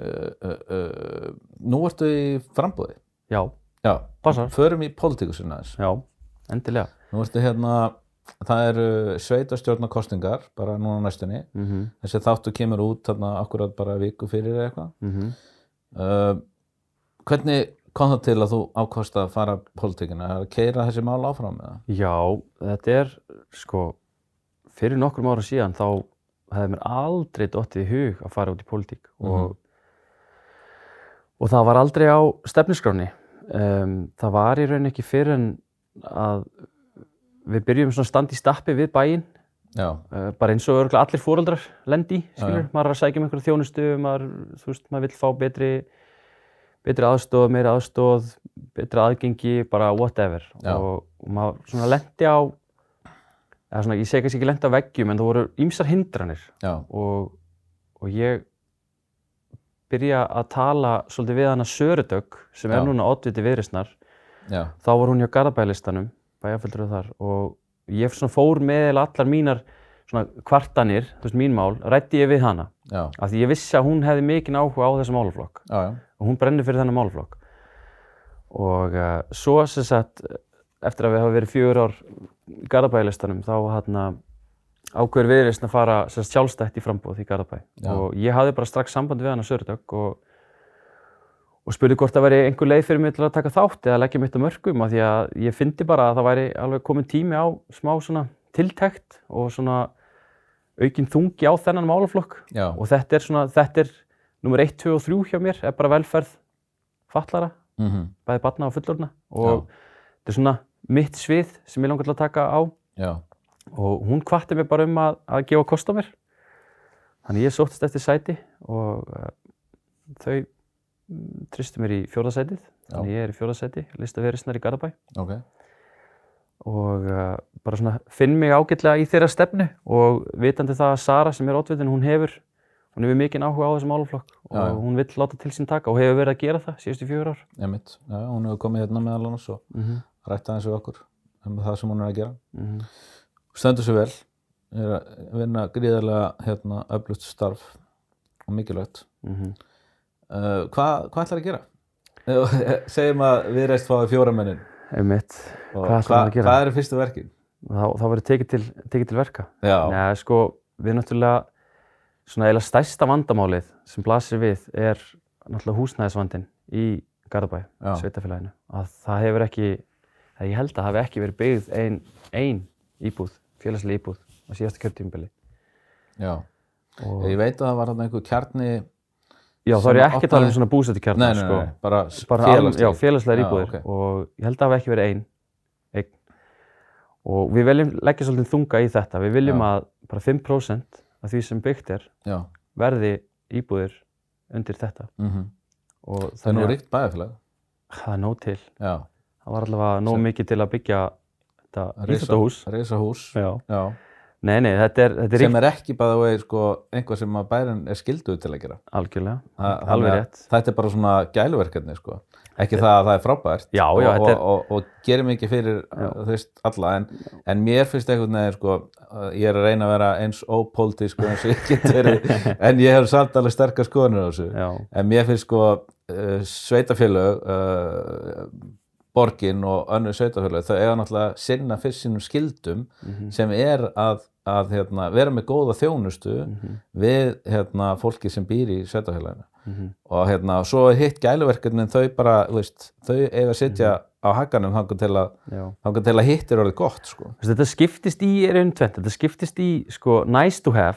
Speaker 1: uh, nú ertu í frambúði.
Speaker 2: já,
Speaker 1: Já,
Speaker 2: Passar.
Speaker 1: förum í pólitíkusina þess.
Speaker 2: já, endilega.
Speaker 1: Nú ertu hérna, það eru sveitastjórnarkostingar bara núna næstunni.
Speaker 2: Mm
Speaker 1: Þessi þáttu kemur út þarna akkurat bara viku fyrir eða eitthvað.
Speaker 2: -hmm.
Speaker 1: Uh, hvernig kom það til að þú ákvast að fara pólitíkina? Er að keira þessi mál áfram með það?
Speaker 2: Já, þetta er sko, fyrir nokkrum ára síðan þá hefði mér aldrei dottið í hug að fara út í pólitík og, og það var aldrei á stefniskráni. Um, það var í raun ekki fyrir en að við byrjum svona standi í stappi við bæinn, uh, bara eins og örugglega allir fóreldrar lendi skilur,
Speaker 1: já.
Speaker 2: maður er að sækja um einhverja þjónustu, maður, þú veist, maður vill fá betri, betri aðstóð, meiri aðstóð, betri aðgengi, bara whatever.
Speaker 1: Já.
Speaker 2: Og, og maður svona lendi á, eða svona, ég segi kannski ekki lendi á veggjum, en það voru ýmsar hindranir
Speaker 1: já,
Speaker 2: og, og ég byrja að tala svolítið við hana Sörudögg sem
Speaker 1: Já.
Speaker 2: er núna oddviti viðrisnar
Speaker 1: já,
Speaker 2: þá var hún hjá Garðabælistanum bæjarföldur þar og ég fór með allar mínar kvartanir, þú veist mín mál, rætti ég við hana.
Speaker 1: Já,
Speaker 2: af því ég vissi að hún hefði mikinn áhuga á
Speaker 1: já, já,
Speaker 2: og hún brennir fyrir þennan málaflokk. Og uh, svo sem sagt eftir að við hafa verið fjögur ár Garðabælistanum þá hérna ákveður viðreisn að fara sagt, sjálfstætt í frambúð í Garðabæ.
Speaker 1: Já.
Speaker 2: og ég hafði bara strax samband við hana Sördök og, og spurði hvort það væri einhver leið fyrir mig til að taka þátt eða leggja mitt á mörgum af því að ég fyndi bara að það væri alveg komin tími á smá svona tiltekt og svona aukin þungi á þennan málaflokk.
Speaker 1: Já,
Speaker 2: og þetta er svona, þetta er nummer 1, 2 og 3 hjá mér, er bara velferð fallara,
Speaker 1: mhm,
Speaker 2: bæði barna og fullorna og þetta er svona mitt svið sem ég langar til að taka á.
Speaker 1: Já,
Speaker 2: og hún hvatti mig bara um að, að gefa kost á mér. Þannig ég sóttist eftir sæti og uh, þau mm, tristu mér í fjórðasætið þannig ég er í fjórðasæti, lista verisnar í Garðabæ.
Speaker 1: Ok,
Speaker 2: og uh, bara svona finn mig ágætlega í þeirra stefnu og vitandi það að Sara sem er ótvitin, hún hefur hún hefur mikinn áhuga á þessum málaflokk og
Speaker 1: Já, já.
Speaker 2: hún vill láta til sín taka og hefur verið að gera það síðustu fjögur ár.
Speaker 1: Emitt, já, hún hefur komið hérna meðal annars og
Speaker 2: mm -hmm.
Speaker 1: rætta eins við okkur um það sem hún er að gera.
Speaker 2: Mm
Speaker 1: Stendur sér vel, er að vinna gríðarlega hérna öflugt starf og mikilvægt.
Speaker 2: -hmm.
Speaker 1: Uh, hvað, hvað ætlar að gera? (laughs) Segjum að við reist fáið fjóra mennin.
Speaker 2: einmitt,
Speaker 1: Og
Speaker 2: Hvað gera?
Speaker 1: Hvað eru fyrstu verkin?
Speaker 2: þá, þá verður tekið til, tekið til verka
Speaker 1: Já,
Speaker 2: Nei, sko, við náttúrulega svona eiginlega stærsta vandamálið sem blasir við er náttúrulega húsnæðisvandinn í Garðabæ, sveitafélaginu að það hefur ekki, ég held að það hafi ekki verið byggð ein, ein íbúð, félagslega íbúð á síðasta kjörtímubili
Speaker 1: já.
Speaker 2: og
Speaker 1: Ég veit að það var þarna einhver kjarni
Speaker 2: já, þá er ég ekki að tala um svona búsettukjarnar
Speaker 1: Nei, nei,
Speaker 2: sko.
Speaker 1: nei, bara,
Speaker 2: bara félagslega, já, félagslega íbúðir
Speaker 1: ok.
Speaker 2: og ég held að það hafi ekki verið ein, ein og við viljum leggja svolítið þunga í þetta við viljum
Speaker 1: Já.
Speaker 2: að bara 5% af því sem byggt er
Speaker 1: Já,
Speaker 2: verði íbúðir undir þetta
Speaker 1: mm
Speaker 2: og
Speaker 1: það er nú ríkt bæðafélag.
Speaker 2: það er nóg til
Speaker 1: Já,
Speaker 2: það var allavega nóg mikið til að byggja íþróttahús. Já. nei, nei, þetta er, þetta er
Speaker 1: Sem er ekki bæða vegi sko, einhver sem að bærin er skilduð til að gera.
Speaker 2: algjörlega,
Speaker 1: Þa-
Speaker 2: alveg rétt
Speaker 1: Þetta er bara svona gæluverkefni sko. Ekki það að það er frábært
Speaker 2: Já,
Speaker 1: og,
Speaker 2: já, þetta er-
Speaker 1: og, og, og gerir mikið fyrir veist, alla en, en mér finnst einhvern veginn sko, ég er að reyna að vera eins ópolítisk eins og ég get verið (laughs) en ég hef samt alveg sterkar skoðanir á þessu
Speaker 2: já,
Speaker 1: en mér finnst sko uh, sveitafélög uh, borgin og önnur sveitafélög þau eiga náttúrulega að sinna fyrst sínum skildum
Speaker 2: Mhm.
Speaker 1: sem er að, að hérna, vera með góða þjónustu
Speaker 2: Mhm.
Speaker 1: við hérna, fólki sem býr í sveitafélaginu
Speaker 2: Mhm.
Speaker 1: og hérna, svo hitt gæluverkefnin þau bara, veist, þau eiga að sitja
Speaker 2: Mhm.
Speaker 1: á hakanum þangar til að að hitt er orðið gott sko.
Speaker 2: Þetta skiptist í einn tvent, þetta skiptist í sko nice to have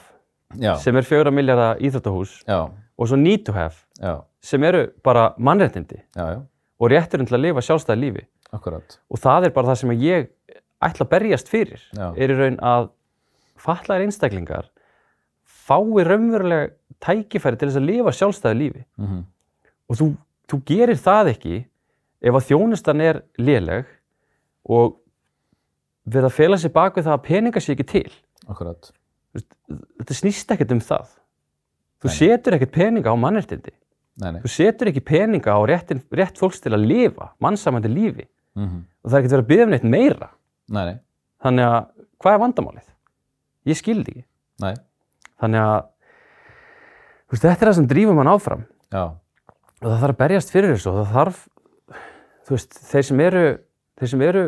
Speaker 1: já,
Speaker 2: sem er fjögra miljardar íþróttahús
Speaker 1: já,
Speaker 2: og svo need to have
Speaker 1: já,
Speaker 2: sem eru bara mannréttindi
Speaker 1: já, já,
Speaker 2: og rétturinn til að lifa sjálfstæði lífi.
Speaker 1: Akkurat,
Speaker 2: og það er bara það sem ég ætla að berjast fyrir
Speaker 1: Já.
Speaker 2: er í raun að fatlaðir einstaklingar fái raunverulega tækifæri til þess að lifa sjálfstæði lífi.
Speaker 1: Mm
Speaker 2: og þú, þú gerir það ekki ef að þjónustan er léleg og við að fela sér bak við það að peninga sé ekki til.
Speaker 1: Akkurat,
Speaker 2: þetta snýst ekkert um það. Þú
Speaker 1: Nei.
Speaker 2: setur ekkert peninga á mannréttindi
Speaker 1: nei, nei,
Speaker 2: þú setur ekki peninga á réttin, rétt fólks til að lifa mannsamandi lífi.
Speaker 1: Mm
Speaker 2: og það er ekkert verið að byggja um neitt meira.
Speaker 1: Nei,
Speaker 2: þannig að hvað er vandamálið? ég skildi ekki.
Speaker 1: Nei,
Speaker 2: þannig að veist, þetta er það sem drífum mann áfram.
Speaker 1: Já,
Speaker 2: og það þarf að berjast fyrir þessu og það þarf þú veist, þeir sem eru þeir sem eru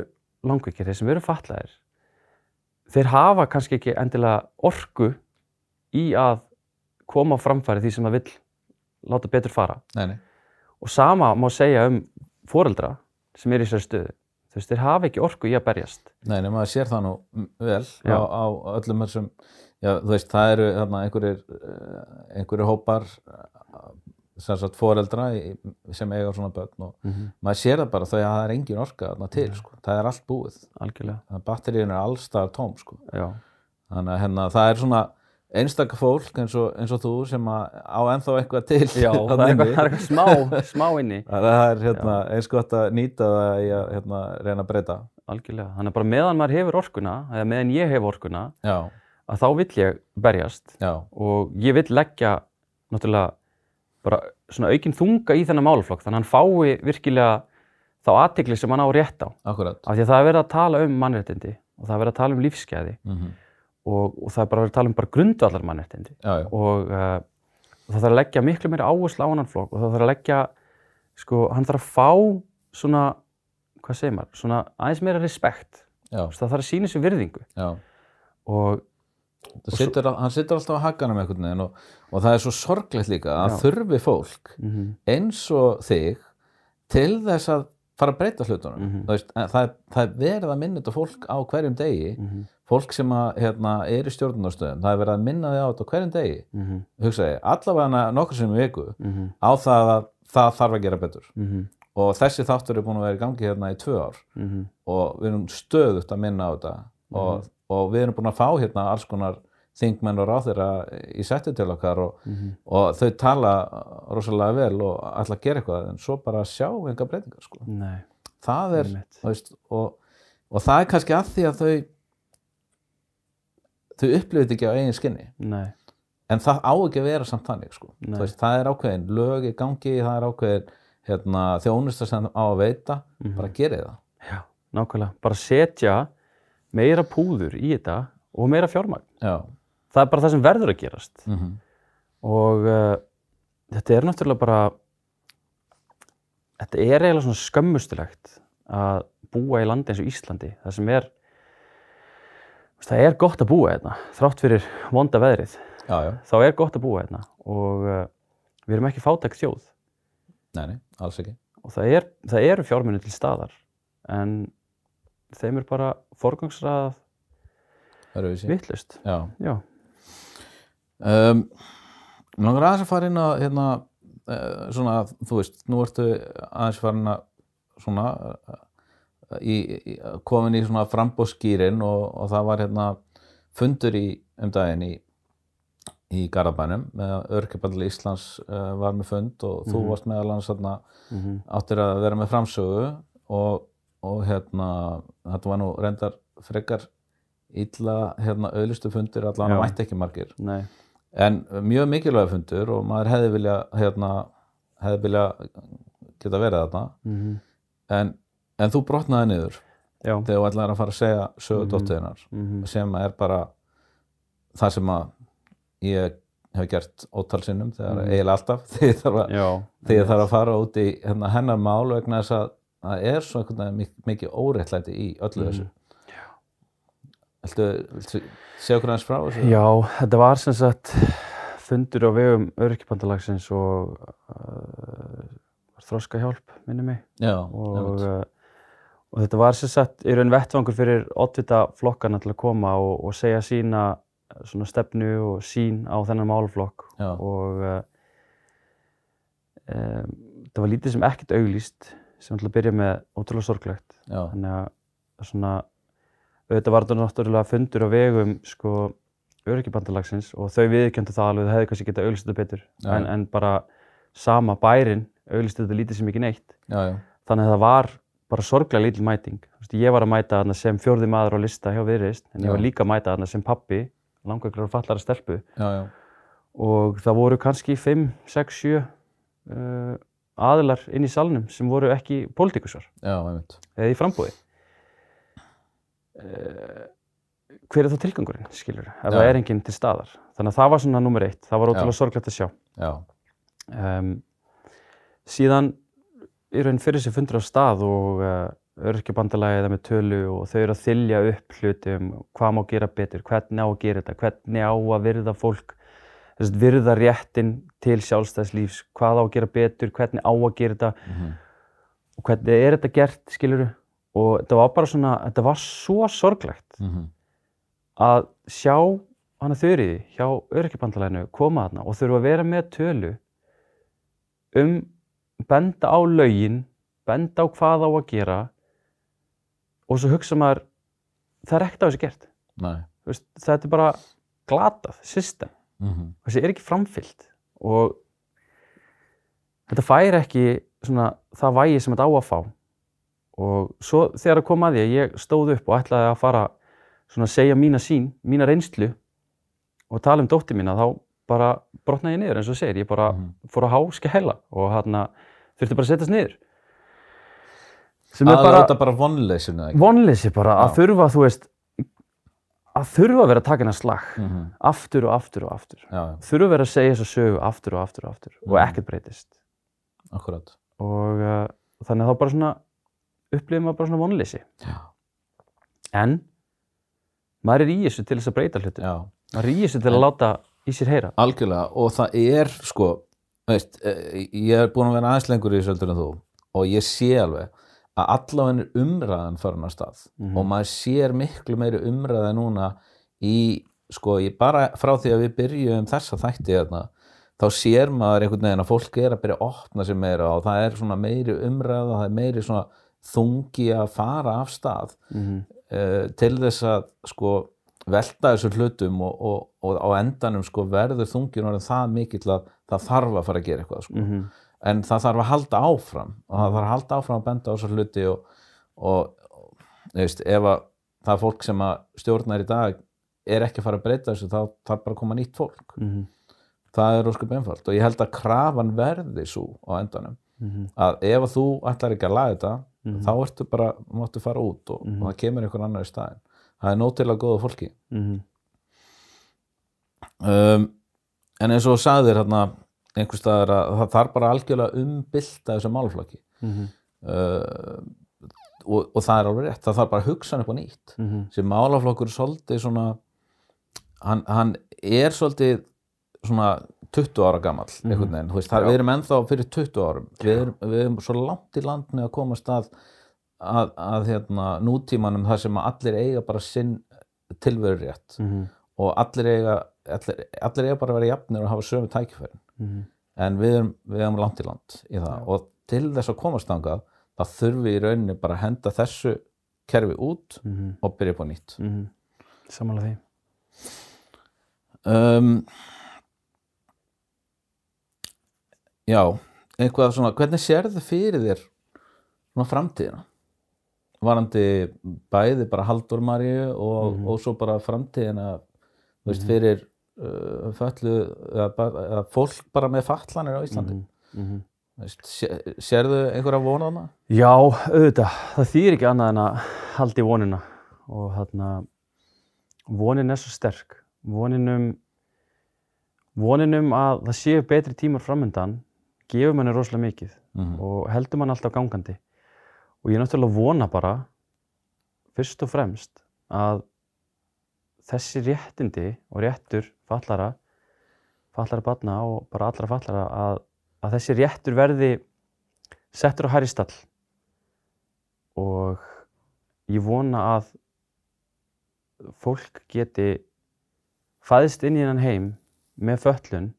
Speaker 2: langvikir, þeir sem eru fatlaðir þeir hafa kannski ekki endilega orku í að koma á framfæri því sem það vill láta betur fara.
Speaker 1: Nei, nei,
Speaker 2: og sama má segja um foreldra sem eru í þessari stöðu. Þú veist, þeir hafa ekki orku í að berjast.
Speaker 1: Nei, nei, maður sér það nú vel á, á öllum þessum, já, þú veist, það eru þarna einhverjir, eh, einhverjir hópar eh, sem sagt foreldra í, sem eiga svona börn og maður sér það bara þau að það er engin orka þarna til, sko, það er allt búið.
Speaker 2: Algjörlega,
Speaker 1: batteríun er allstar tóm, sko.
Speaker 2: Já,
Speaker 1: þannig að hérna, það er svona einstaka fólk eins og, eins og þú sem á ennþá eitthvað til
Speaker 2: já það er eitthvað, eitthvað smá, smá inni.
Speaker 1: Það er hérna, eins gott að nýta það í að hérna, reyna að breyta.
Speaker 2: Algjörlega, þannig að bara meðan maður hefur orkuna eða meðan ég hef orkuna
Speaker 1: já,
Speaker 2: að þá vill ég berjast.
Speaker 1: Já,
Speaker 2: og ég vill leggja náttúrulega bara svona aukinn þunga í þennan málaflokk þannig að hann fái virkilega þá aðtikli sem hann á rétt á.
Speaker 1: Akkurat.
Speaker 2: Af því að það er verið að tala um mannréttindi og það er verið að tala um lífsgæði.
Speaker 1: Mm
Speaker 2: og, og það er bara verið að tala um bara grundvallar mannréttindi og uh, það þarf að leggja miklu meiri áherslu á hann flokk og það þarf að leggja sko, hann þarf að fá svona, hvað segir maður, svona aðeins meira respekt, það þarf að sína sér virðingu. Og
Speaker 1: Það Situr, hann situr alltaf á hakanum einhvern veginn og, og það er svo sorglegt líka að
Speaker 2: Já.
Speaker 1: þurfi fólk
Speaker 2: mm
Speaker 1: eins og þig til þess að fara að breyta hlutunum.
Speaker 2: Mhm.
Speaker 1: Þú veist, það, er- það er verið að minna þetta fólk á hverjum degi.
Speaker 2: -hmm.
Speaker 1: fólk sem að, hérna, er í stjórnunarstöðum það er verið að minna þig á þetta á hverjum degi.
Speaker 2: Mm -hmm.
Speaker 1: hugsaði, allavega nokkur sem í viku
Speaker 2: Mm
Speaker 1: á það að það þarf að gera betur.
Speaker 2: -hmm.
Speaker 1: og þessi þáttur er búin að vera í gangi hérna í tvö ár.
Speaker 2: Mm
Speaker 1: og við erum stöðugt að minna á þetta. Og, og við erum búin að fá hérna alls konar þingmenn og ráþeira í setti til okkar og,
Speaker 2: Mhm.
Speaker 1: og þau tala rosalega vel og ætla að gera eitthvað en svo bara sjá enga breytingar sko.
Speaker 2: Nei,
Speaker 1: það er, veist, og, og það er kannski að því að þau þau upplifið ekki á eigin skinni.
Speaker 2: Nei,
Speaker 1: en það á ekki að vera samt þannig sko. Veist, það er ákveðin lög í gangi það er ákveðin hérna, þjónusta sem á að veita
Speaker 2: Mhm.
Speaker 1: bara gerið það.
Speaker 2: Já, nákvæmlega. Bara setja meira púður í þetta og meira fjármagn.
Speaker 1: Já,
Speaker 2: það er bara það sem verður að gerast.
Speaker 1: Mm
Speaker 2: og uh, þetta er náttúrulega bara þetta er eiginlega svona skömmustulegt að búa í landi eins og Íslandi. Það sem er það er gott að búa hérna þrátt fyrir vonda veðrið.
Speaker 1: Já, já,
Speaker 2: þá er gott að búa hérna og uh, við erum ekki fátæk þjóð.
Speaker 1: Nei, nei, alls ekki.
Speaker 2: Og það, er, það eru fjármunni til staðar en þeim er bara forgangsrað vittlust
Speaker 1: já,
Speaker 2: já,
Speaker 1: Um, mér langar aðeins að fara inn að hérna, uh, svona, þú veist, nú ertu aðeins farin að svona uh, í, í, komin í svona frambóðskýrin og, og það var hérna fundur í um daginn í í Garabænum með Örkjabandli Íslands uh, var með fund og þú
Speaker 2: Mhm.
Speaker 1: varst meðal þarna
Speaker 2: mm
Speaker 1: áttir að vera með framsögu og, og hérna þetta var nú reyndar frekar illa hérna auðlistu fundir að mætti ekki margir.
Speaker 2: Nei
Speaker 1: en mjög mikilvæg fundur og maður hefði vilja hérna, hefði vilja geta verið þarna
Speaker 2: mm
Speaker 1: en, en þú brotnaði niður
Speaker 2: já,
Speaker 1: þegar þú ætlaðir að fara að segja sögu
Speaker 2: Mhm.
Speaker 1: dóttiðinnar
Speaker 2: mm
Speaker 1: sem er bara það sem að ég hef gert ótal sinnum þegar
Speaker 2: Mhm.
Speaker 1: eiginlega alltaf (laughs) þegar þarf að,
Speaker 2: já
Speaker 1: þegar þarf að fara út í hérna, hennar mál vegna þess að það er svo mikið óréttlæti í öllu
Speaker 2: Mhm.
Speaker 1: þessu Viltu segja okkur aðeins frá þessu?
Speaker 2: Já, þetta var sem sagt fundur á vegum öryrkjabandalagsins og uh, þroska hjálp, minni mig.
Speaker 1: Já,
Speaker 2: og, uh, og þetta var sem sagt í raun vettvangur fyrir oddvita flokkana til að koma og, og segja sína svona stefnu og sín á þennan málaflokk.
Speaker 1: Já.
Speaker 2: og uh, um, það var lítið sem ekkert auglýst sem til að byrja með ótrúlega sorglegt.
Speaker 1: Já,
Speaker 2: þannig að svona auðvitað var þetta náttúrulega fundur á vegum sko öryggibandalagsins og þau viðkjöndu það alveg það hefði kannski getað þetta betur
Speaker 1: Já.
Speaker 2: en, en bara sama bærin þetta lítið sem ekki neitt.
Speaker 1: Já, já,
Speaker 2: þannig að það var bara sorglega lítil mæting. Veist, ég var að mæta þarna sem fjórði maður á lista hjá Viðreist en ég var líka að mæta þarna sem pappi langveiklar og fallara stelpu. Og það voru kannski 5, 6, 7 uh, aðilar inn í salnum sem voru ekki pólitíkusar eða í frambúði uh, hver er þá tilgangurinn skilur, ef það er enginn til staðar. Þannig að það var svona nummer eitt, það var ótrúlega sorglegt að sjá.
Speaker 1: Já,
Speaker 2: um, síðan í raun fyrir sér fundur á stað og uh, örkjabandalagið er með tölu og þau eru að þylja upp hluti um hvað má gera betur, hvernig á að gera þetta, hvernig á að virða fólk, þess að virða réttin til sjálfstæðslífs, hvað á að gera betur, hvernig á að gera þetta?
Speaker 1: Mhm,
Speaker 2: og hvernig er þetta gert, skiluru og þetta var bara svona, þetta var svo sorglegt
Speaker 1: mhm,
Speaker 2: að sjá hana þurriði hjá örkjabandalaginu koma þarna og þurfa að vera með tölu um benda á lögin, benda á hvað á að gera og svo hugsa maður það er ekkert á þessu gert. Veist, þetta er bara glatað system,
Speaker 1: mhm,
Speaker 2: þessi er ekki framfyllt og þetta fær ekki svona það vægi sem þetta á að fá og svo þegar það kom að því að ég stóð upp og ætlaði að fara svona að segja mína sín, mína reynslu og tala um dóttir mína þá bara brotnaði ég niður eins og segir, ég bara
Speaker 1: mhm.
Speaker 2: fór að háska hella og hérna þurfti bara að setjast niður sem er
Speaker 1: Að
Speaker 2: bara
Speaker 1: láta bara vonleysinu ekki.
Speaker 2: vonleysi bara að
Speaker 1: Já.
Speaker 2: þurfa þú veist að þurfa að vera að taka hennar slag
Speaker 1: Mhm,
Speaker 2: aftur og aftur og aftur
Speaker 1: Já,
Speaker 2: þurfa að vera að segja þessa sögu aftur og aftur og aftur og
Speaker 1: Mhm.
Speaker 2: ekkert breytist
Speaker 1: akkurat.
Speaker 2: og uh, þannig að þá bara svona upplifum maður bara svona vonleysi. En maður er í þessu til þess að breyta hluti
Speaker 1: já,
Speaker 2: maður er í þessu til að láta í sér heyra.
Speaker 1: Algjörlega og það er sko, veist, eh, ég er búin að vera aðeins lengur í þessu heldur en þú og ég sé alveg að allavega er umræðan farin að stað
Speaker 2: Mhm.
Speaker 1: og maður sér miklu meiri umræða núna í, sko, ég bara frá því að við byrjum þessa þætti hérna, þá sér maður einhvern veginn að fólk er að byrja að opna sér meira og það er svona meiri umræða, það er meiri svona þungi að fara af stað
Speaker 2: mm
Speaker 1: uh, til þess að sko velta þessu hlutum og, og, og á endanum sko verður þungin orðin það mikill að það þarf að fara að gera eitthvað sko.
Speaker 2: -hmm.
Speaker 1: en það þarf að halda áfram og það þarf að halda áfram að benda á þessu hluti og, og, veist, ef að það fólk sem að stjórnar í dag er ekki að fara að breyta þessu þá þarf bara að koma nýtt fólk
Speaker 2: Mm
Speaker 1: það er óskup einfalt og ég held að krafan verði svo á endanum
Speaker 2: -hmm.
Speaker 1: að ef þú ætlar ekki að laga þetta
Speaker 2: Mhm.
Speaker 1: þá ertu bara, máttu fara út og,
Speaker 2: Mhm.
Speaker 1: og það kemur einhver annar í staðinn það er nóg til að góða fólki
Speaker 2: -hmm.
Speaker 1: um, en eins og sagðir hérna einhvers staðar að það þarf bara algjörlega umbylta þessu málflokki
Speaker 2: Mm
Speaker 1: uh, og, og það er alveg rétt það þarf bara að hugsa upp á nýtt
Speaker 2: -hmm.
Speaker 1: sem málaflokkur er svolítið svona hann, hann er svolítið svona 20 ára
Speaker 2: Mhm.
Speaker 1: einhvern veginn, þú veist, það, við erum ennþá fyrir 20 árum, við erum, við erum svo langt í land með að koma stað að, að hérna, nútímanum þar sem að allir eiga bara sinn tilveru rétt
Speaker 2: Mm
Speaker 1: og allir eiga allir, allir eiga bara að vera jafnir og hafa sömu tækifærin.
Speaker 2: -hmm.
Speaker 1: en við erum, við erum langt í land í það.
Speaker 2: Já.
Speaker 1: og til þess að komast þá þurfum við í rauninni bara að henda þessu kerfi út
Speaker 2: Mm
Speaker 1: og byrja upp á nýtt.
Speaker 2: -hmm. Samanlega því.
Speaker 1: Um, Já eitthvað svona, hvernig sérðu fyrir þér svona framtíðina varandi bæði bara Haldur Maríu og,
Speaker 2: Mhm.
Speaker 1: og svo bara framtíðina þú veist,
Speaker 2: Mhm.
Speaker 1: fyrir uh, föllu eða, eða fólk bara með fatlanir á Íslandi
Speaker 2: mm -hmm.
Speaker 1: Sérðu einhverja vonaðna?
Speaker 2: Já, auðvitað, það þýðir ekki annað en að halda í vonina og þarna vonin er svo sterk vonin um vonin um að það séu betri tímar framöndan gefur manni rosalega mikið
Speaker 1: Mm
Speaker 2: og heldur mann alltaf gangandi. Og ég er náttúrulega vona bara fyrst og fremst að þessi réttindi og réttur fallara fallara barna og bara allra fallara að, að þessi réttur verði settur á hærri stall. Og ég vona að fólk geti fæðist inn í hennan heim með föllun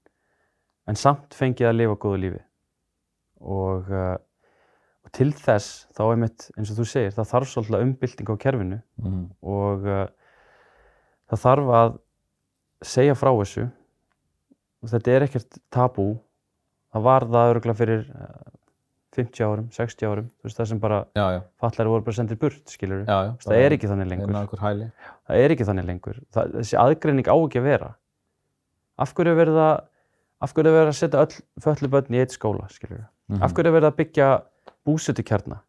Speaker 2: en samt fengið að lifa góðu lífi. Og, uh, og til þess þá einmitt eins og þú segir það þarf svolítið umbylting á kerfinu.
Speaker 1: Mhm.
Speaker 2: og uh, það þarf að segja frá þessu. Og þetta er ekkert tabú. Það var það örgulega fyrir uh, 50 árum, 60 árum. Þú veist það sem bara fallari voru bara sendir burt skilur
Speaker 1: já, já.
Speaker 2: það er ekki þannig lengur. það er ekki þannig lengur. Það, þessi aðgreining á ekki að vera. Af hverju er verið að af hverju er verið að setja öll föllu börn í eitt skóla skilur
Speaker 1: Mhm.
Speaker 2: af hverju er verið að byggja búsetukjarna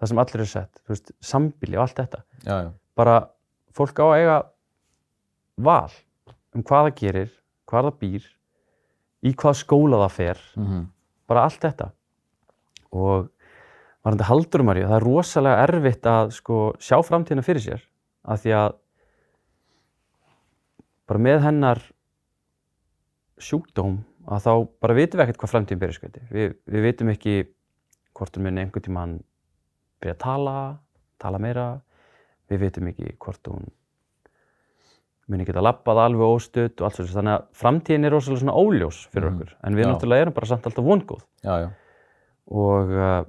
Speaker 2: það sem allir er sett, þú veist, sambíli og allt þetta
Speaker 1: Já, já.
Speaker 2: bara fólk á að eiga val um hvað það gerir, hvað það býr í hvað skóla það fer
Speaker 1: Mhm.
Speaker 2: bara allt þetta og varandi haldur Marju, það er rosalega erfitt að sko, sjá framtíðina fyrir sér af því að bara með hennar sjúkdóm að þá bara vitum við ekkert hvað framtíðin byrja skauti við, við vitum ekki hvort hún muni einhvern tímann byrja að tala tala meira. Við vitum ekki hvort hún muni geta labbað alveg óstutt og allt svo þannig að framtíðin er rosalega svona óljós fyrir
Speaker 1: Mhm.
Speaker 2: okkur. En við
Speaker 1: Já.
Speaker 2: náttúrulega erum bara samt alltaf vongóð.
Speaker 1: Já, já.
Speaker 2: og uh,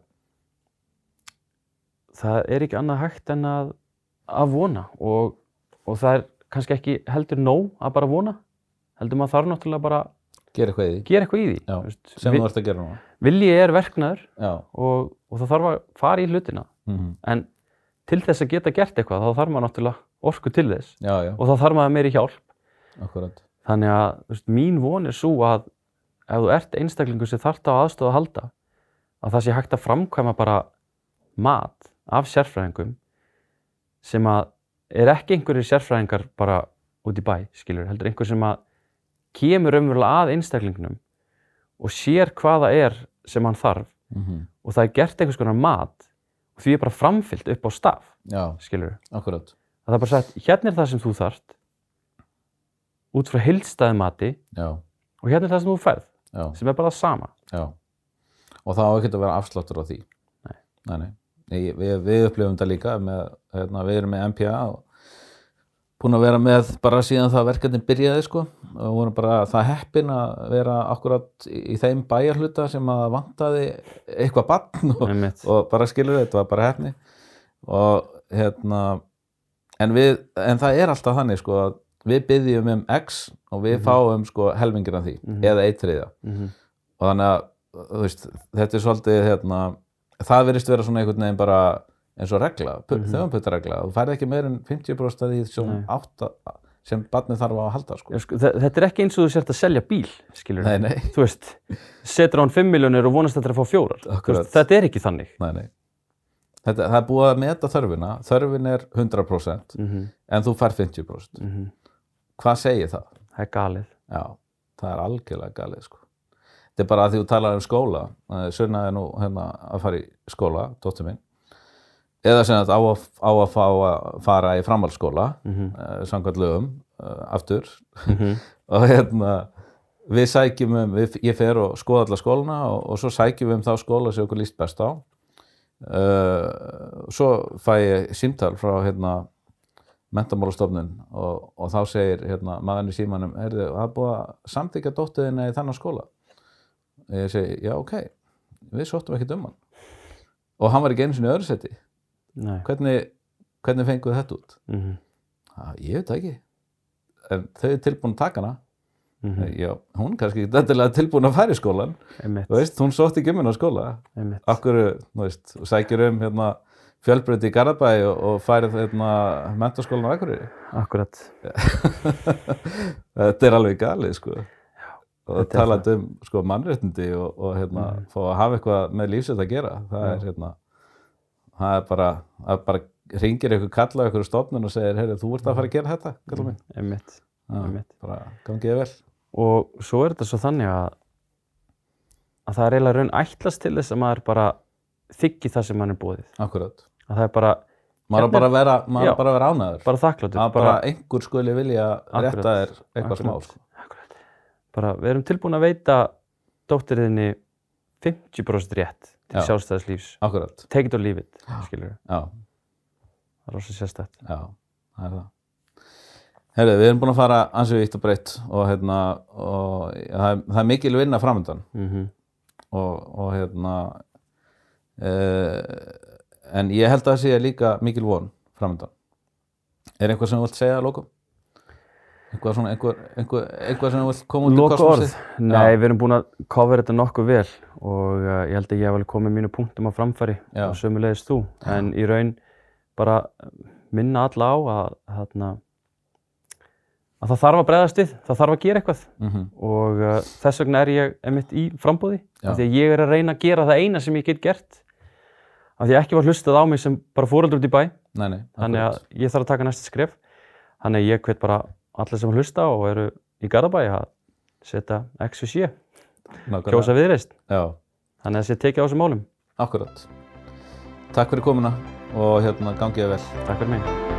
Speaker 2: það er ekki annað hægt en að, að vona. Og, og það er kannski ekki heldur nóg að bara vona heldur maður þarf náttúrulega bara
Speaker 1: Gera eitthvað í því.
Speaker 2: eitthvað í því
Speaker 1: Já,
Speaker 2: þú veist.
Speaker 1: Sem þú ert að gera núna.
Speaker 2: vilji er verknaður og, og það þarf að fara í hlutina
Speaker 1: Mhm.
Speaker 2: en til þess að geta gert eitthvað þá þarf maður náttúrulega orku til þess
Speaker 1: Já, já.
Speaker 2: og þá þarf maður meiri hjálp
Speaker 1: Akkurat.
Speaker 2: þannig að þú veist, mín von er svo að ef þú ert einstaklingur sem þarft á aðstofa að halda að það sé hægt að framkvæma bara mat af sérfræðingum sem að er ekki einhverjir sérfræðingar bara út í bæ, skilur, heldur einhver sem að kemur umverulega að einstaklingnum og sér hvað það er sem hann þarf
Speaker 1: Mhm.
Speaker 2: og það er gert einhvers konar mat og því er bara framfyllt upp á staf,
Speaker 1: Já,
Speaker 2: skilur að það er bara sagt, hérna er það sem þú þarft út frá heildstæði mati
Speaker 1: Já,
Speaker 2: og hérna er það sem þú færð
Speaker 1: já,
Speaker 2: sem er bara það sama
Speaker 1: já. Og það á ekki að vera afsláttur á því.
Speaker 2: Nei.
Speaker 1: Nei, nei. Nei, við, við upplifum þetta líka með, hérna, við erum með MPA og búin að vera með bara síðan það verkefni byrjaði sko. Og vorum bara það heppin að vera akkurat í, þeim bæjarhluta sem að vantaði eitthvað bann og, og bara skilur þetta var bara hefni og hérna en, við, en það er alltaf þannig sko að við byggjum um X og við fáum sko helmingin af því
Speaker 2: Mhm.
Speaker 1: eða eitt þriðja.
Speaker 2: Mhm.
Speaker 1: og þannig að veist, þetta er svolítið hérna, það verðist vera svona einhvern veginn bara eins og regla, mm. -hmm. þauðanputtaregla þú færði ekki meir en 50% af því sem, sem barnið þarf að halda sko.
Speaker 2: Sko, þe- þetta er ekki eins og þú sért að selja bíl skilur
Speaker 1: nei, nei,
Speaker 2: þú veist, setur á hann 5 miljónir og vonast þetta að fá fjórar veist, þetta er ekki þannig
Speaker 1: nei, nei. Þetta, það er búið að meta þörfina þörfin er 100%
Speaker 2: mm -hmm.
Speaker 1: en þú fær 50%
Speaker 2: Mhm.
Speaker 1: hvað segir það?
Speaker 2: það er galið
Speaker 1: Já, það er algjörlega galið sko. Þetta er bara að því þú talar um skóla Sunna er nú hérna að fara í skóla, dóttir minn eða sem þetta á að, á að fá að fara í framhaldsskóla
Speaker 2: mm -hmm.
Speaker 1: uh, samkvæmt lögum uh, aftur
Speaker 2: Mhm. (laughs)
Speaker 1: og hérna við sækjum um, við, ég fer og skoða alla skólana og, og svo sækjum við um þá skóla sem okkur líst best á uh, svo fæ ég símtal frá hérna mentamálastofnun og, og þá segir hérna, maðurinn í símanum, er búið að samþykja dóttuðina í þannig skóla ég segi, já ok við sóttum ekkert um hann og hann var ekki sinni í öðru seti. Hvernig, hvernig fenguð þetta út?
Speaker 2: Mhm.
Speaker 1: Ah, ég veit það ekki. En þau er tilbúin að taka hana.
Speaker 2: Mhm.
Speaker 1: já, hún er kannski endilega tilbúin að fara í skólan veist, hún sótti ekki um skóla. Akkur, þú veist, og sækir um hérna, fjölbreytti í Garabæ og, og færið hérna, mentaskólan á Akureyri?
Speaker 2: Akkurat. (laughs)
Speaker 1: Þetta er alveg galið sko. Og
Speaker 2: er
Speaker 1: talað um sko, mannréttindi og, og hérna,
Speaker 2: Mhm.
Speaker 1: fá að hafa eitthvað með lífsett að gera. Það
Speaker 2: Já.
Speaker 1: er hérna það er bara, að bara ringir eitthvað kalla eitthvað stofnun og segir, heyrðu, þú ert að fara að gera þetta kalla minn,
Speaker 2: Einmitt.
Speaker 1: Já,
Speaker 2: Einmitt.
Speaker 1: bara gangið vel
Speaker 2: og svo er þetta svo þannig að að það er eiginlega raun ætlast til þess að maður bara þykki það sem mann er búið
Speaker 1: akkurat,
Speaker 2: að það er bara,
Speaker 1: maður
Speaker 2: Hérna-
Speaker 1: er bara að vera maður
Speaker 2: Já.
Speaker 1: bara vera ánæður
Speaker 2: bara þakkláttur
Speaker 1: að bara einhver skuli vilja
Speaker 2: Akkurat.
Speaker 1: rétta þér eitthvað smá
Speaker 2: Akkurat.
Speaker 1: sko.
Speaker 2: Akkurat. bara við erum tilbúin að veita dóttirinni 50% rétt til
Speaker 1: Já.
Speaker 2: sjálfstæðis lífs
Speaker 1: akkurat,
Speaker 2: take it or leave it, skilur
Speaker 1: já,
Speaker 2: það er rosa sérstætt
Speaker 1: já, það er það. Herri, við erum búin að fara ansið vitt og breytt og, hérna, og það, er, það er mikil vinna framöndan
Speaker 2: mm
Speaker 1: og, og hérna uh, en ég held að það sé líka mikil von framöndan er einhvað sem þú vilt segja að lókum? Eitthvað, svona, einhver, einhver, eitthvað sem þú vilt koma út í kosmosið?
Speaker 2: Nei, við erum búin að cover þetta nokkuð vel og uh, ég held að ég hef alveg komið mínu punktum á framfæri
Speaker 1: Já.
Speaker 2: og sömulegist þú. En í raun bara minna alla á að, að, að það þarf að bregðast við, það þarf að gera eitthvað
Speaker 1: Mm
Speaker 2: og uh, þess vegna er ég einmitt í frambúði.
Speaker 1: Já.
Speaker 2: Af því að ég er að reyna að gera það eina sem ég get gert. Af því að ekki var hlustað á mig sem bara fóreldur út í bæ.
Speaker 1: Nei, nei,
Speaker 2: Þannig að ég þarf að taka næsta skref. Þannig að ég hvet bara alla sem hlusta og eru í Garðabæi að setja X og 7,
Speaker 1: Nákvæmlega.
Speaker 2: kjósa viðreist.
Speaker 1: Já,
Speaker 2: Þannig að það sé tekið á þessum málum.
Speaker 1: akkurat Takk fyrir komuna og hérna gangið vel
Speaker 2: Takk fyrir mig.